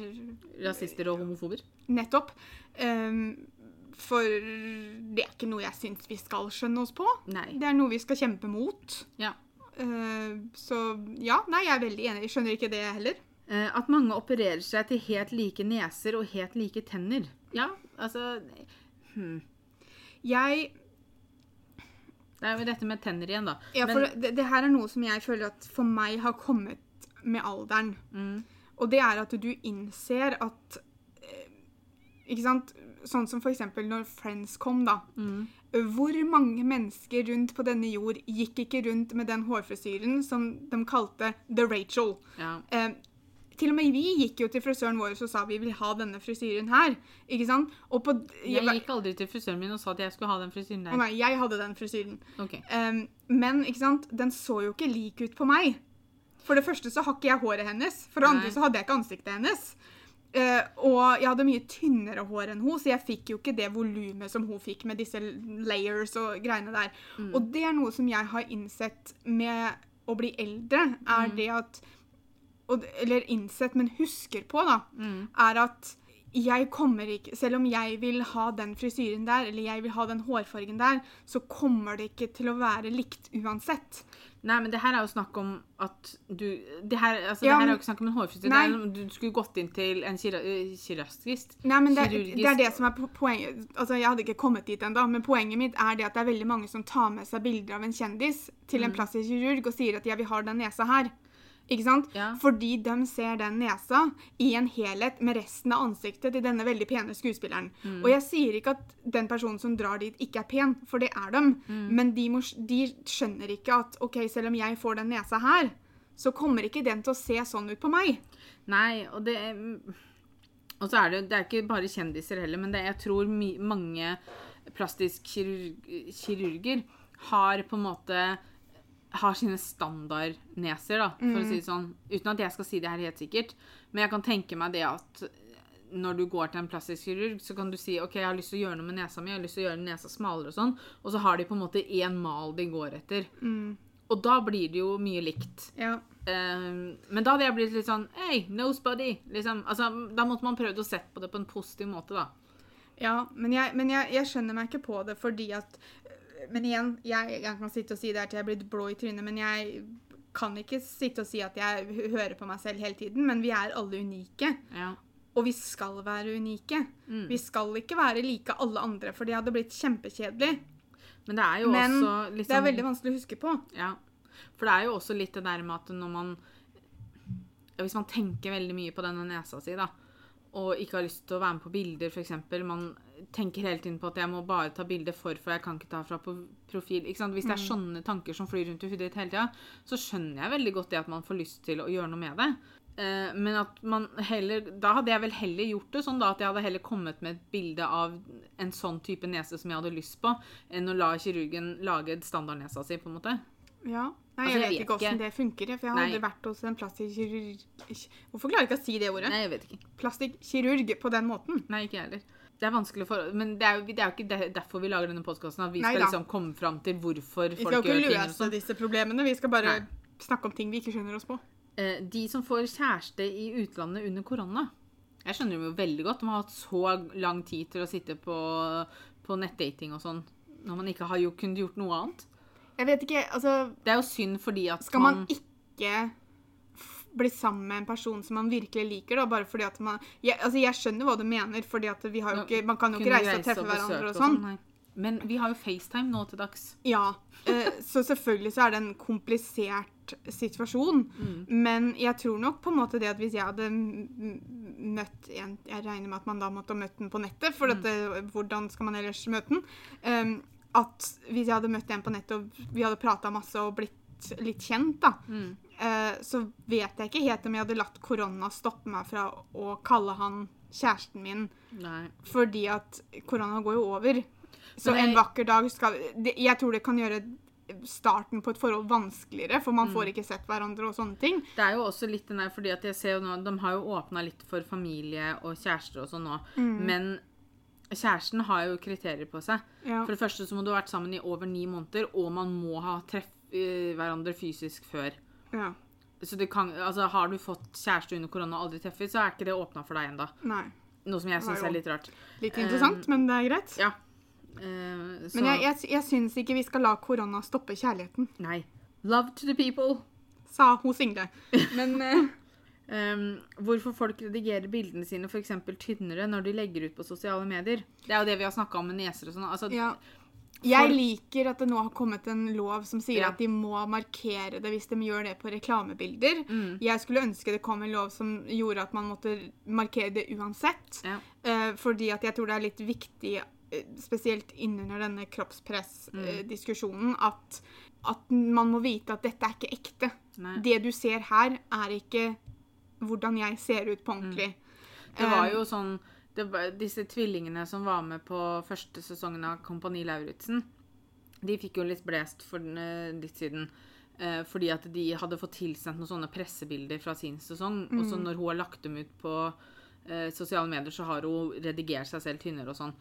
rasister og homofober. nettopp. Um, for det er ikke noe jeg syns vi skal skjønne oss på. Nei. Det er noe vi skal kjempe mot. Ja. Uh, så ja, nei, jeg er veldig enig. Jeg skjønner ikke det heller. Eh, at mange opererer seg til helt like neser og helt like tenner. Ja, altså hmm. Jeg Det er jo dette med tenner igjen, da. Ja, Men- det, det her er noe som jeg føler at for meg har kommet med alderen. Mm. Og det er at du innser at eh, Ikke sant? Sånn som for eksempel når Friends kom, da. Mm. Hvor mange mennesker rundt på denne jord gikk ikke rundt med den hårfrisyren som de kalte The Rachel? Ja. Eh, til og med vi gikk jo til frisøren vår og sa vi vil ha denne frisyren her. Ikke sant? Og på Jeg gikk aldri til frisøren min og sa at jeg skulle ha den frisyren Å der. nei, jeg hadde den frisyren. Okay. Um, men ikke sant? den så jo ikke lik ut på meg. For det første så har ikke jeg håret hennes. For det andre Nei. så hadde jeg ikke ansiktet hennes. Uh, og jeg hadde mye tynnere hår enn hun, så jeg fikk jo ikke det volumet som hun fikk med disse layers og greiene der. Mm. Og det er noe som jeg har innsett med å bli eldre, er Mm. det at og, Eller innsett, men husker på, da, Mm. er at jeg kommer ikke Selv om jeg vil ha den frisyren der, eller jeg vil ha den hårfargen der, så kommer det ikke til å være likt uansett. Nei, men det her er jo snakk om at du Det her, altså, Ja, det her er jo ikke snakk om en hårfrisyre. Du skulle gått inn til en eh. Nei, men det, Kirurgisk. det er det som er poenget. Altså, Jeg hadde ikke kommet dit ennå, men poenget mitt er det at det er veldig mange som tar med seg bilder av en kjendis til Mm. en plastisk kirurg og sier at ja, vi har den nesa her. Ikke sant? Ja. Fordi de ser den nesa i en helhet med resten av ansiktet til denne veldig pene skuespilleren. Mm. Og jeg sier ikke at den personen som drar dit, ikke er pen, for det er dem. Mm. Men de, må, de skjønner ikke at OK, selv om jeg får den nesa her, så kommer ikke den til å se sånn ut på meg. Nei, og det Og så er det det er ikke bare kjendiser heller, men det, jeg tror mange plastisk kirurg, kirurger har på en måte har sine standardneser, da, for å si det sånn. Uten at jeg skal si det her helt sikkert. Men jeg kan tenke meg det at når du går til en plastisk kirurg, så kan du si ok, jeg har lyst til å gjøre noe med nesa mi, jeg har lyst til å gjøre nesa smalere og sånn, og så har de på en måte én mal de går etter. Og da blir det jo mye likt. Ja. Um, men da hadde jeg blitt litt sånn Hey, nosebody! Liksom, altså, da måtte man prøvd å sett på det på en positiv måte, da. Ja, men jeg, men jeg, jeg skjønner meg ikke på det fordi at Men igjen, jeg, jeg kan sitte og si det her til jeg er blitt blå i trynet, men jeg kan ikke sitte og si at jeg hører på meg selv hele tiden. Men vi er alle unike. Ja. Og vi skal være unike. Vi skal ikke være like alle andre, for det hadde blitt kjempekjedelig. Men det er jo Men også liksom det er veldig vanskelig å huske på. Ja. For det er jo også litt det der med at når man Hvis man tenker veldig mye på denne nesa si, da, og ikke har lyst til å være med på bilder, f.eks. Man tenker hele tiden på at jeg må bare ta bilde for, for jeg kan ikke ta fra på profil. Ikke sant? Hvis det er sånne tanker som flyr rundt i hodet ditt hele tida, så skjønner jeg veldig godt det at man får lyst til å gjøre noe med det. Eh, men at man heller Da hadde jeg vel heller gjort det sånn da at jeg hadde heller kommet med et bilde av en sånn type nese som jeg hadde lyst på, enn å la kirurgen lage standardnesa si, på en måte. Ja. Nei, Altså, jeg, jeg vet vet ikke åssen det funker. For jeg har aldri vært hos en plastikkirurg Hvorfor klarer jeg ikke å si det ordet? Nei, jeg vet ikke. Plastikkirurg på den måten. Nei, ikke jeg heller. Det er vanskelig for Men det er jo, det er jo ikke derfor vi lager denne podkasten. At vi skal liksom komme fram til hvorfor Vi skal folk jo ikke gjør ting. løse sånn. disse problemene. Vi skal bare Nei. snakke om ting vi ikke skjønner oss på. Eh, De som får kjæreste i utlandet under korona Jeg skjønner dem jo veldig godt. De har hatt så lang tid til å sitte på, på nettdating og sånn. Når man ikke har jo, kunnet gjort noe annet. Jeg vet ikke, altså Det er jo synd fordi at Skal man ikke f- bli sammen med en person som man virkelig liker, da, bare fordi at man jeg, altså jeg skjønner hva du mener, fordi at vi har jo ikke Man kan jo ikke reise og treffe hverandre og sånn. nei. Men vi har jo FaceTime nå til dags. Ja. Eh, så selvfølgelig så er det en komplisert situasjon. Men jeg tror nok på en måte det at hvis jeg hadde møtt en Jeg regner med at man da måtte ha møtt den på nettet, for dette, hvordan skal man ellers møte den? Um, at hvis jeg hadde møtt en på nettet, og vi hadde prata masse og blitt litt kjent, da, eh, så vet jeg ikke helt om jeg hadde latt korona stoppe meg fra å kalle han kjæresten min Nei. fordi at korona går jo over. Så jeg- en vakker dag skal det, Jeg tror det kan gjøre starten på et forhold vanskeligere, for man Mm. får ikke sett hverandre og sånne ting. Det er jo også litt den der, fordi at jeg ser jo nå, De har jo åpna litt for familie og kjærester og sånn nå. Mm. Men kjæresten har jo kriterier på seg. Ja. For det første så må du ha vært sammen i over ni måneder, og man må ha treff hverandre fysisk før. ja. Så det kan, altså Har du fått kjæreste under korona og aldri treffet, så er ikke det åpna for deg ennå. Noe som jeg syns er litt rart. Litt interessant, men det er greit. Ja. Uh, så Men jeg, jeg, jeg syns ikke vi skal la korona stoppe kjærligheten, Nei. Love to the people. sa hun single. Men uh, Um, hvorfor folk redigerer bildene sine eksempel tynnere når de legger ut på sosiale medier. Det er jo det vi har snakka om med neser og sånn. Altså, ja. Jeg liker at det nå har kommet en lov som sier Ja. at de må markere det hvis de gjør det på reklamebilder. Mm. Jeg skulle ønske det kom en lov som gjorde at man måtte markere det uansett. Ja. Uh, fordi at jeg tror det er litt viktig, eh, spesielt innunder denne kroppspressdiskusjonen, mm. at, at man må vite at dette er ikke ekte. Nei. Det du ser her, er ikke hvordan jeg ser ut på ordentlig. Det var Eh, jo sånn det var, Disse tvillingene som var med på første sesongen av Kompani Lauritzen, de fikk jo litt blest for eh, litt siden. eh, fordi at de hadde fått tilsendt noen sånne pressebilder fra sin sesong. Og Mm. så når hun har lagt dem ut på eh, sosiale medier, så har hun redigert seg selv tynnere og sånn.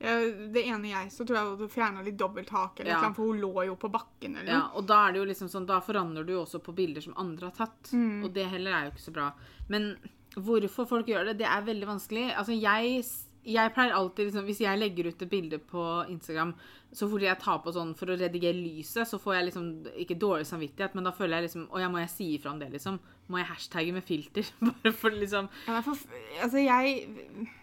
Ja, det ene jeg så tror jeg du fjerna litt dobbelt hake, eller Ja. noe, for hun lå jo på bakken. eller Ja, og da er det jo liksom sånn, da forandrer du jo også på bilder som andre har tatt. Mm. Og det heller er jo ikke så bra. Men hvorfor folk gjør det, det er veldig vanskelig. Altså, jeg, jeg pleier alltid, liksom, hvis jeg legger ut et bilde på Instagram, så fort jeg tar på sånn for å redigere lyset, så får jeg liksom, ikke dårlig samvittighet, men da føler jeg liksom, å ja, må jeg si ifra om det, liksom? Må jeg hashtagge med filter? Bare for liksom, Ja, for, altså, jeg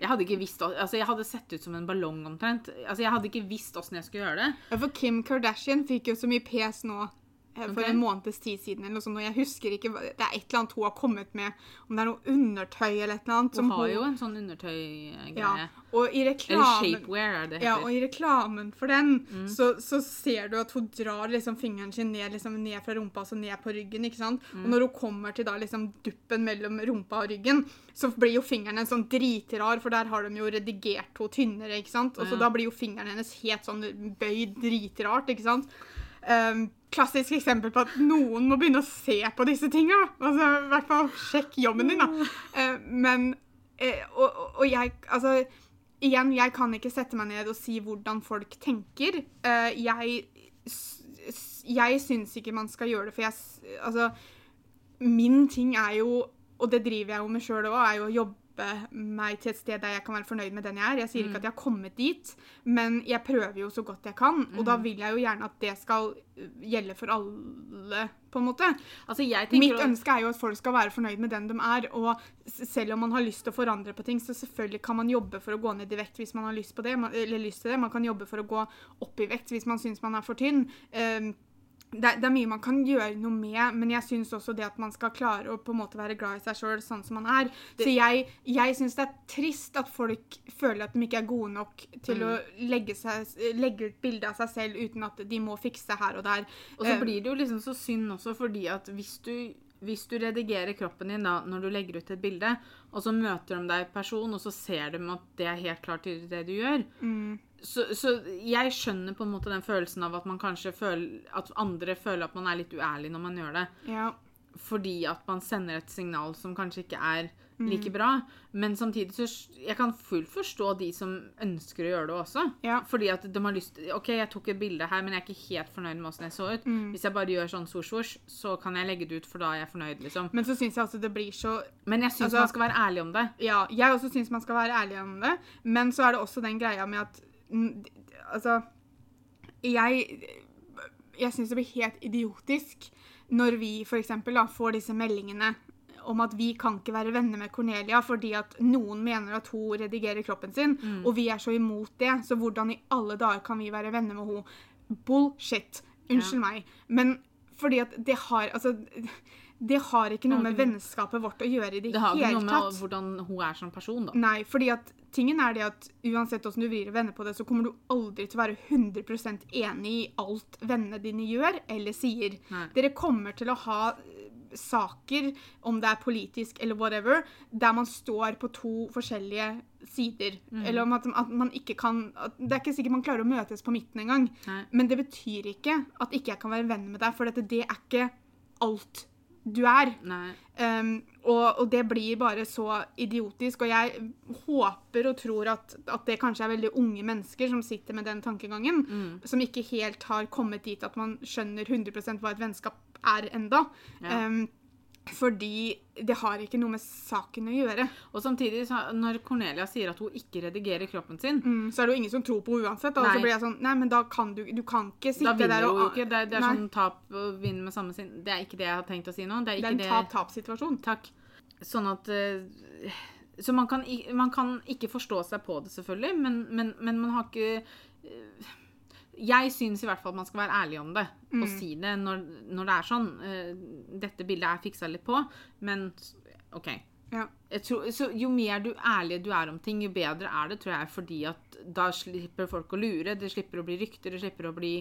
jeg hadde ikke visst, altså jeg hadde sett ut som en ballong omtrent. Altså, jeg hadde ikke visst hvordan jeg skulle gjøre det. Ja, For Kim Kardashian fikk jo så mye pes nå for okay. en måneds tid siden. eller noe sånt, og jeg husker ikke, Det er et eller annet hun har kommet med, om det er noe undertøy eller et eller annet. Hun har jo en sånn undertøygreie. ja, Og i Eller shapewear, er det ja, og i reklamen for den, Mm. så, så ser du at hun drar liksom fingeren sin ned, liksom ned fra rumpa og så ned på ryggen. ikke sant? Mm. Og når hun kommer til da liksom duppen mellom rumpa og ryggen, så blir jo fingeren en sånn dritrar, for der har de jo redigert henne tynnere. ikke sant? Og så Ja. da blir jo fingeren hennes helt sånn bøyd dritrart. ikke sant? Um, klassisk eksempel på at noen må begynne å se på disse tinga. Altså, I hvert fall sjekk jobben din, da. Eh, men eh, og, og- jeg Altså, igjen, jeg kan ikke sette meg ned og si hvordan folk tenker. Eh, jeg jeg syns ikke man skal gjøre det, for jeg Altså, min ting er jo, og det driver jeg jo med sjøl òg, er jo å jobbe meg til et sted der jeg kan være fornøyd med den jeg er. Jeg sier ikke at jeg har kommet dit, men jeg prøver jo så godt jeg kan. Og da vil jeg jo gjerne at det skal uh, gjelde for alle, på en måte. Altså, Mitt ønske er jo at folk skal være fornøyd med den de er. Og selv om man har lyst til å forandre på ting, så selvfølgelig kan man jobbe for å gå ned i vekt hvis man har lyst på det. Man, eller lyst til det. Man kan jobbe for å gå opp i vekt hvis man syns man er for tynn. Um, det, det er mye man kan gjøre noe med, men jeg syns også det at man skal klare å på en måte være glad i seg sjøl sånn som man er. Så jeg, jeg syns det er trist at folk føler at de ikke er gode nok til å legge, seg, legge ut bilde av seg selv uten at de må fikse her og der. Og så Eh, blir det jo liksom så synd også, fordi at hvis du, hvis du redigerer kroppen din da, når du legger ut et bilde, og så møter de deg i person, og så ser de at det er helt klart det du gjør, mm, så, så jeg skjønner på en måte den følelsen av at man kanskje føler, at andre føler at man er litt uærlig når man gjør det, ja. fordi at man sender et signal som kanskje ikke er Mm. like bra. Men samtidig så jeg kan fullt forstå de som ønsker å gjøre det også. Ja. Fordi at de har lyst OK, jeg tok et bilde her, men jeg er ikke helt fornøyd med åssen jeg så ut. Mm. Hvis jeg bare gjør sånn svosj-svosj, så kan jeg legge det ut, for da er jeg fornøyd, liksom. Men så syns jeg altså det blir så Men jeg syns Altså- man skal være ærlig om det. Ja, jeg også syns man skal være ærlig om det, men så er det også den greia med at mm, Altså Jeg Jeg syns det blir helt idiotisk når vi da får disse meldingene om at vi kan ikke være venner med Cornelia fordi at noen mener at hun redigerer kroppen sin, og vi er så imot det, så hvordan i alle dager kan vi være venner med henne? Bullshit. Unnskyld meg. Men fordi at det har Altså, det har ikke noe med vennskapet vårt å gjøre i det, Det har ikke noe med tatt. hvordan hun er som person, da. Nei, fordi at tingen er det at uansett hvordan du vrir og vender på det, så kommer du aldri til å være 100% enig i alt vennene dine gjør eller sier. Nei. Dere kommer til å ha eh, saker, om det er politisk eller whatever, der man står på to forskjellige sider. Mm. Eller om at, at man ikke kan Det er ikke sikkert man klarer å møtes på midten engang. Men det betyr ikke at ikke jeg kan være venn med deg, for dette, det er ikke alt du er. Um, og, og det blir bare så idiotisk. Og jeg håper og tror at, at det kanskje er veldig unge mennesker som sitter med den tankegangen. Mm. Som ikke helt har kommet dit at man skjønner 100 hva et vennskap er enda. Ja. Um, fordi det har ikke noe med saken å gjøre. Og samtidig, når Cornelia sier at hun ikke redigerer kroppen sin, Mm, så er det jo ingen som tror på henne uansett. Og Nei. så blir jeg sånn Nei, men da kan du Du kan ikke sitte der og da vinner hun jo ikke. Det, det er Nei, sånn tap og vinn med samme sinn. Det er ikke det jeg har tenkt å si nå. Det er det er en tap-tap-situasjon. Takk. Sånn at eh, Så man kan, man kan ikke forstå seg på det, selvfølgelig, men, men, men man har ikke eh, Jeg syns i hvert fall at man skal være ærlig om det og si det når, når det er sånn. eh, Dette bildet er fiksa litt på, men OK. Ja. Jeg tror, så jo mer du ærlig du er om ting, jo bedre er det, tror jeg, fordi at da slipper folk å lure. Det slipper å bli rykter, det slipper å bli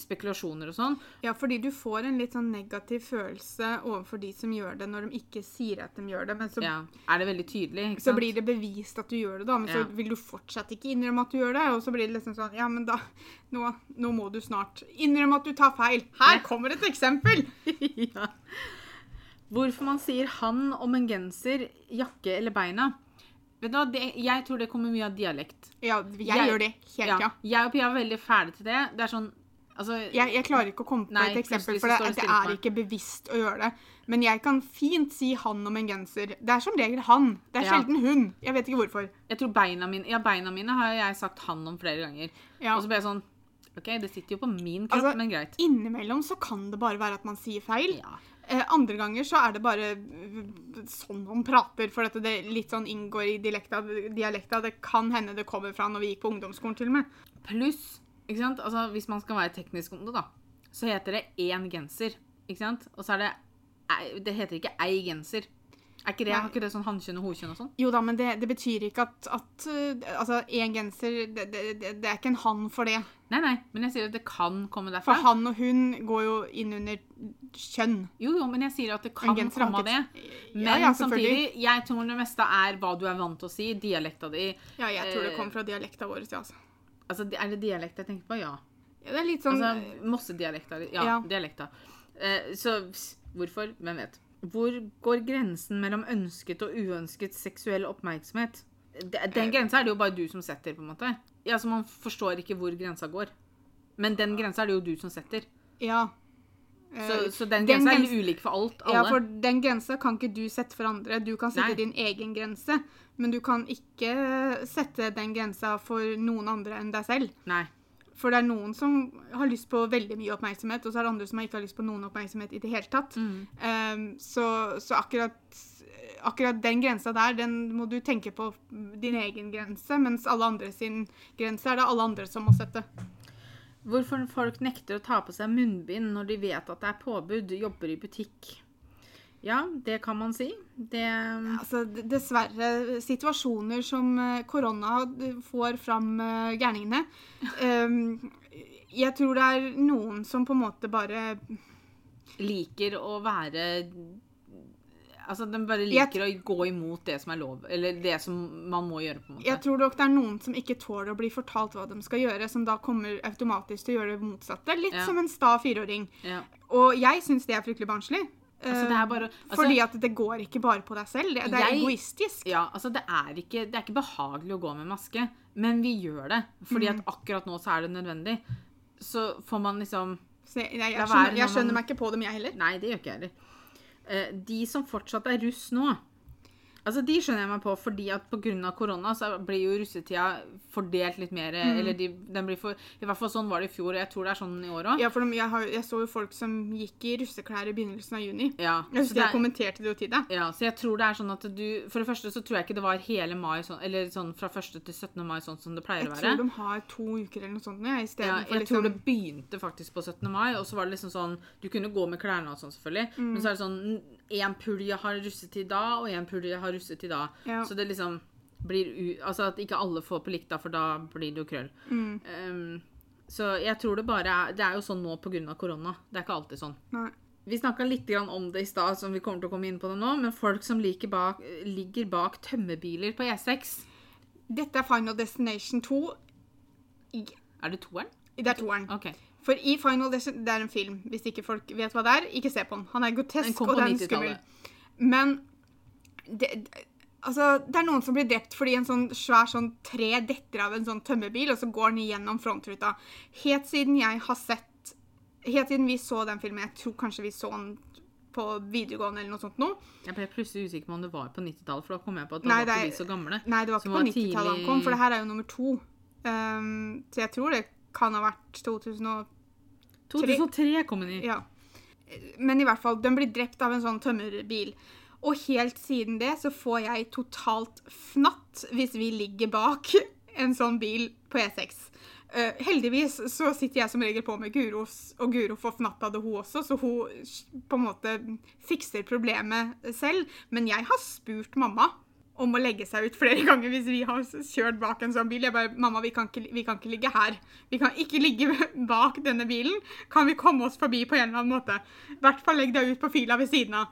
spekulasjoner og sånn. Ja, fordi du får en litt sånn negativ følelse overfor de som gjør det, når de ikke sier at de gjør det. Men så, Ja. Er det veldig tydelig? Ikke så sant? blir det bevist at du gjør det, da. Men Ja. så vil du fortsatt ikke innrømme at du gjør det. Og så blir det liksom sånn Ja, men da Nå, nå må du snart innrømme at du tar feil. Her kommer et eksempel! ja. Hvorfor man sier 'han' om en genser, jakke eller beina Vet du hva, det, Jeg tror det kommer mye av dialekt. Ja, jeg, Jeg- gjør det Helt Ja, ja. jeg og Pia er veldig fæle til det. Det er sånn Altså, Jeg, jeg klarer ikke å komme på Nei, et eksempel, for det, det det er ikke bevisst å gjøre det. Men jeg kan fint si 'han' om en genser. Det er som regel 'han'. Det er Ja. sjelden 'hun'. Jeg vet ikke hvorfor. jeg tror beina mine Ja, beina mine har jeg sagt 'han' om flere ganger. Ja. Og så ble jeg sånn OK, det sitter jo på min kropp, Altså, men greit. Innimellom så kan det bare være at man sier feil. Ja. Eh, andre ganger så er det bare øh, sånn man prater, for at det litt sånn inngår i dialekta. dialekta. Det kan hende det kommer fra når vi gikk på ungdomsskolen til og med. Pluss, ikke sant? Altså, hvis man skal være teknisk om det, da, så heter det én genser. Ikke sant? Og så er det Det heter ikke ei genser. Er ikke det, Nei. Har ikke det sånn hannkjønn og hokjønn og sånn? Jo da, men det, det betyr ikke at, at øh, Altså, én genser det, det, det, er ikke en han for det. Nei, nei, men jeg sier at det kan komme derfra. For han og hun går jo inn under kjønn. Jo, jo, men jeg sier at det kan komme av det. Men Ja, ja, samtidig, jeg tror det meste er hva du er vant til å si, dialekta di. Ja, jeg tror det Eh, kommer fra dialekta vår. Ja, altså. Altså, er det dialekt jeg tenker på? Ja. ja, det er litt sånn Altså, Mossedialekta. Ja, Ja. dialekter. Eh, så hvorfor? Hvem vet. Hvor går grensen mellom ønsket og uønsket seksuell oppmerksomhet? Den grensa er det jo bare du som setter, på en måte. Ja, så Man forstår ikke hvor grensa går. Men den grensa er det jo du som setter. Ja. Så, Eh, så den den grensa er ulik for alt. Alle. Ja, for den grensa kan ikke du sette for andre. Du kan sette Nei. din egen grense, men du kan ikke sette den grensa for noen andre enn deg selv. Nei. For det er noen som har lyst på veldig mye oppmerksomhet, og så er det andre som ikke har lyst på noen oppmerksomhet i det hele tatt. Mm. Um, så så akkurat, akkurat den grensa der, den må du tenke på din egen grense, mens alle andre sin grense er det alle andre som må sette. Hvorfor folk nekter å ta på seg munnbind når de vet at det er påbud, jobber i butikk. Ja, det kan man si. Det Altså, dessverre, situasjoner som eh, korona får fram eh, gærningene. Um, jeg tror det er noen som på en måte bare liker å være Altså, de bare Jeg- liker å gå imot det som er lov, eller det som man må gjøre, på en måte. Jeg tror nok det er noen som ikke tåler å bli fortalt hva de skal gjøre, som da kommer automatisk til å gjøre det motsatte. Litt Ja. som en sta fireåring. Ja. Og jeg syns det er fryktelig barnslig. Altså, det er bare altså, Fordi at det går ikke bare på deg selv. Det, det er Jeg- egoistisk. Ja, altså, det er, ikke, det er ikke behagelig å gå med maske, men vi gjør det. Fordi Mm. at akkurat nå så er det nødvendig. Så får man liksom Så jeg, jeg, jeg, skjønner, jeg skjønner meg ikke på dem, jeg heller. Nei, det gjør ikke jeg heller. Eh, De som fortsatt er russ nå, Altså, De skjønner jeg meg på, fordi at pga. korona så blir jo russetida fordelt litt mer. Mm. Eller de, den blir for, I hvert fall sånn var det i fjor, og jeg tror det er sånn i år òg. Ja, for de, jeg, har, jeg så jo folk som gikk i russeklær i begynnelsen av juni. Ja, Jeg husker det jeg er- kommenterte det jo til deg. ja, så jeg tror det er sånn at du For det første så tror jeg ikke det var hele mai sånn, eller sånn fra 1. til 17. mai sånn som det pleier Jeg å tror de har to uker eller noe sånt nå, jeg, Ja, jeg tror liksom det begynte faktisk på 17. mai, og så var det liksom sånn Du kunne gå med klærne og sånn, selvfølgelig, Mm. men så er det sånn Én pulje har russetid da, og én pulje har russetid da. Ja. Så det liksom blir u... Altså at ikke alle får på likt, da, for da blir det jo krøll. Mm. Um, så jeg tror det bare er Det er jo sånn nå pga. korona. Det er ikke alltid sånn. Nei. Vi snakka litt grann om det i stad, som vi kommer til å komme inn på det nå, men folk som bak, ligger bak tømmerbiler på E6 Dette er Final Destination 2. I, Er det toeren? det er toeren. OK. For i Final Destination Det er en film. Hvis ikke folk vet hva det er, ikke se på den. Han er grotesk, og den er skummel. Men det, altså, det er noen som blir drept fordi en sånn svær sånn tre detter av en sånn tømmerbil, og så går den gjennom frontruta. Helt siden jeg har sett Helt siden vi så den filmen, jeg tror kanskje vi så den på videregående eller noe sånt nå. Jeg ble plutselig usikker på om det var på 90-tallet, for da kom jeg på at da Nei, var ikke vi så gamle. Nei, det var ikke på 90-tallet han kom, for det her er jo nummer to. Um, så jeg tror det kan ha vært 2000 og 2003 kom den i. Ja. Men i hvert fall, den blir drept av en sånn tømmerbil. Og helt siden det så får jeg totalt fnatt hvis vi ligger bak en sånn bil på E6. Uh, heldigvis så sitter jeg som regel på med Guro, og Guro får fnatt av det hun også, så hun på en måte fikser problemet selv. Men jeg har spurt mamma om å legge seg ut flere ganger hvis vi har kjørt bak en sånn bil. Jeg bare 'Mamma, vi kan ikke, vi kan ikke ligge her. Vi kan ikke ligge bak denne bilen. Kan vi komme oss forbi på en eller annen måte?' I hvert fall legg deg ut på fila ved siden av.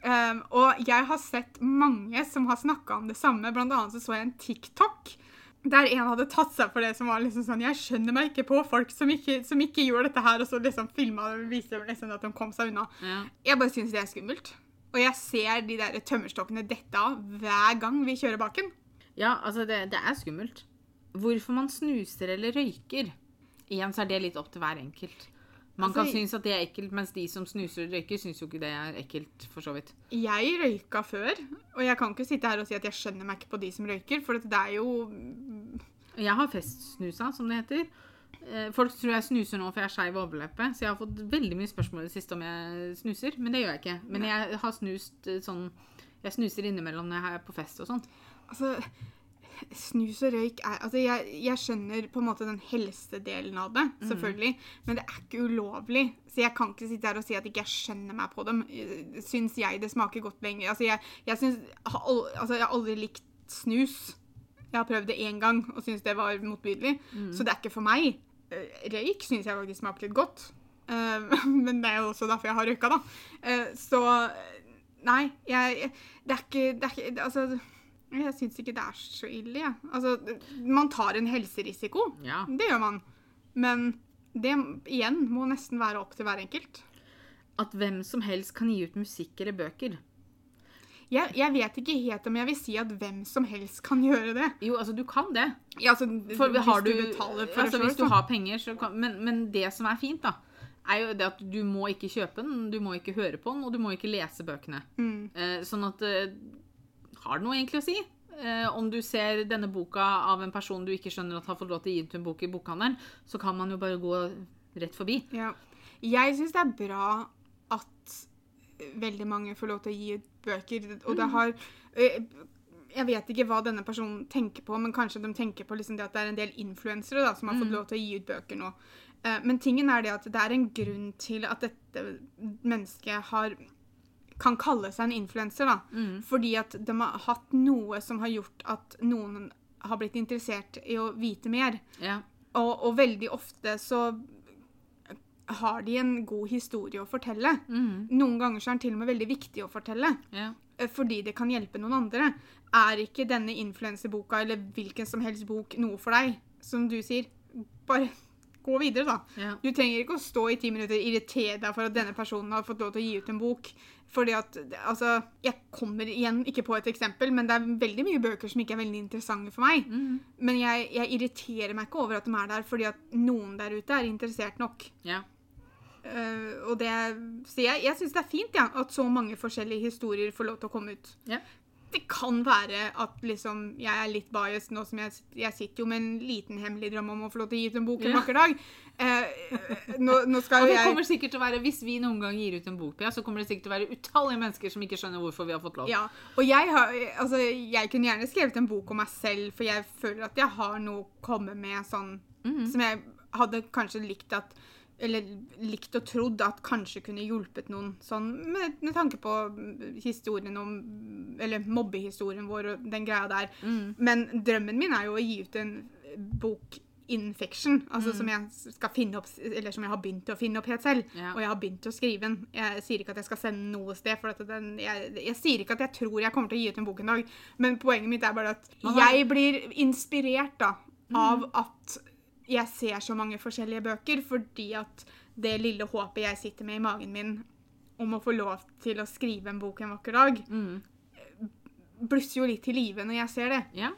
Um, og jeg har sett mange som har snakka om det samme. Blant annet så så jeg en TikTok der en hadde tatt seg for det som var liksom sånn Jeg skjønner meg ikke på folk som ikke, som ikke gjør dette her, og så liksom filma og viste liksom at de kom seg unna. Ja. Jeg bare syns det er skummelt. Og jeg ser de der tømmerstokkene dette av hver gang vi kjører baken. Ja, altså, det, det er skummelt. Hvorfor man snuser eller røyker Igjen så er det litt opp til hver enkelt. Man Altså, kan synes at det er ekkelt, mens de som snuser og røyker, syns jo ikke det er ekkelt, for så vidt. Jeg røyka før, og jeg kan ikke sitte her og si at jeg skjønner meg ikke på de som røyker, for det er jo Jeg har festsnusa, som det heter. Eh, Folk tror jeg snuser nå for jeg er skeiv overleppe, så jeg har fått veldig mye spørsmål i det siste om jeg snuser, men det gjør jeg ikke. Men jeg har snust eh, sånn Jeg snuser innimellom når jeg er på fest og sånt. Altså, snus og røyk er Altså, jeg, jeg skjønner på en måte den helsedelen av det, selvfølgelig, men det er ikke ulovlig. Så jeg kan ikke sitte her og si at ikke jeg skjønner meg på dem. Syns jeg det smaker godt lenger? Altså, jeg, jeg syns Altså, jeg har aldri likt snus. Jeg har prøvd det én gang og syns det var motbydelig, så det er ikke for meg. Eh, Røyk syns jeg faktisk smaker litt godt. Eh, Men det er jo også derfor jeg har røyka, da. Eh, Så Nei, jeg Det er ikke, det er ikke Altså jeg syns ikke det er så ille, jeg. Altså, man tar en helserisiko. Ja. Det gjør man. Men det igjen må nesten være opp til hver enkelt. At hvem som helst kan gi ut musikk eller bøker. Jeg, jeg vet ikke helt om jeg vil si at hvem som helst kan gjøre det. Jo, altså, du kan det. Ja, altså, For hvis har du, betaler for altså, det hvis selv, du så. har penger, så kan men, men det som er fint, da, er jo det at du må ikke kjøpe den, du må ikke høre på den, og du må ikke lese bøkene. Mm. Eh, sånn at eh, Har det noe egentlig å si? Eh, om du ser denne boka av en person du ikke skjønner at har fått lov til å gi ut en bok i bokhandelen, så kan man jo bare gå rett forbi. Ja. Jeg syns det er bra at veldig mange får lov til å gi ut bøker, og det har eh, Jeg vet ikke hva denne personen tenker på, men kanskje de tenker på liksom det at det er en del influensere da, som har fått lov til å gi ut bøker nå. Eh, Men tingen er det at det er en grunn til at dette mennesket har kan kalle seg en influenser, da. Fordi at de har hatt noe som har gjort at noen har blitt interessert i å vite mer. Ja. Og, og veldig ofte så har de en god historie å fortelle. Noen ganger så er den til og med veldig viktig å fortelle. eh, Fordi det kan hjelpe noen andre. Er ikke denne influenserboka eller hvilken som helst bok noe for deg? Som du sier, bare gå videre, da. Yeah. Du trenger ikke å stå i ti minutter og irritere deg for at denne personen har fått lov til å gi ut en bok. Fordi at, altså, Jeg kommer igjen ikke på et eksempel, men det er veldig mye bøker som ikke er veldig interessante for meg. Men jeg, jeg irriterer meg ikke over at de er der, fordi at noen der ute er interessert nok. ja. Eh, og det, så jeg, jeg syns det er fint ja, at så mange forskjellige historier får lov til å komme ut. Ja. det kan være at liksom, jeg er litt biased nå som jeg, jeg sitter jo med en liten hemmelig drøm om å få lov til å gi ut en bok en Ja. vakker dag. Eh, nå, nå skal Og det jeg kommer sikkert til å være, Hvis vi noen gang gir ut en bok, ja, så kommer det sikkert til å være utallige mennesker som ikke skjønner hvorfor vi har fått lov. Ja, og jeg, har, altså, jeg kunne gjerne skrevet en bok om meg selv, for jeg føler at jeg har noe å komme med sånn Mhm. som jeg hadde kanskje likt at eller likt og trodd at kanskje kunne hjulpet noen sånn, med, med tanke på mm, historien om Eller mobbehistorien vår og den greia der. Mm. Men drømmen min er jo å gi ut en bok in fiction, altså som jeg skal finne opp, eller som jeg har begynt å finne opp helt selv. Ja. Og jeg har begynt å skrive den. Jeg sier ikke at jeg skal sende den noe sted, for den, jeg, jeg sier ikke at jeg tror jeg kommer til å gi ut en bok en dag, men poenget mitt er bare at jeg blir inspirert da, av at jeg ser så mange forskjellige bøker, fordi at det lille håpet jeg sitter med i magen min om å få lov til å skrive en bok en vakker dag, Mm. blusser jo litt til live når jeg ser det. Ja.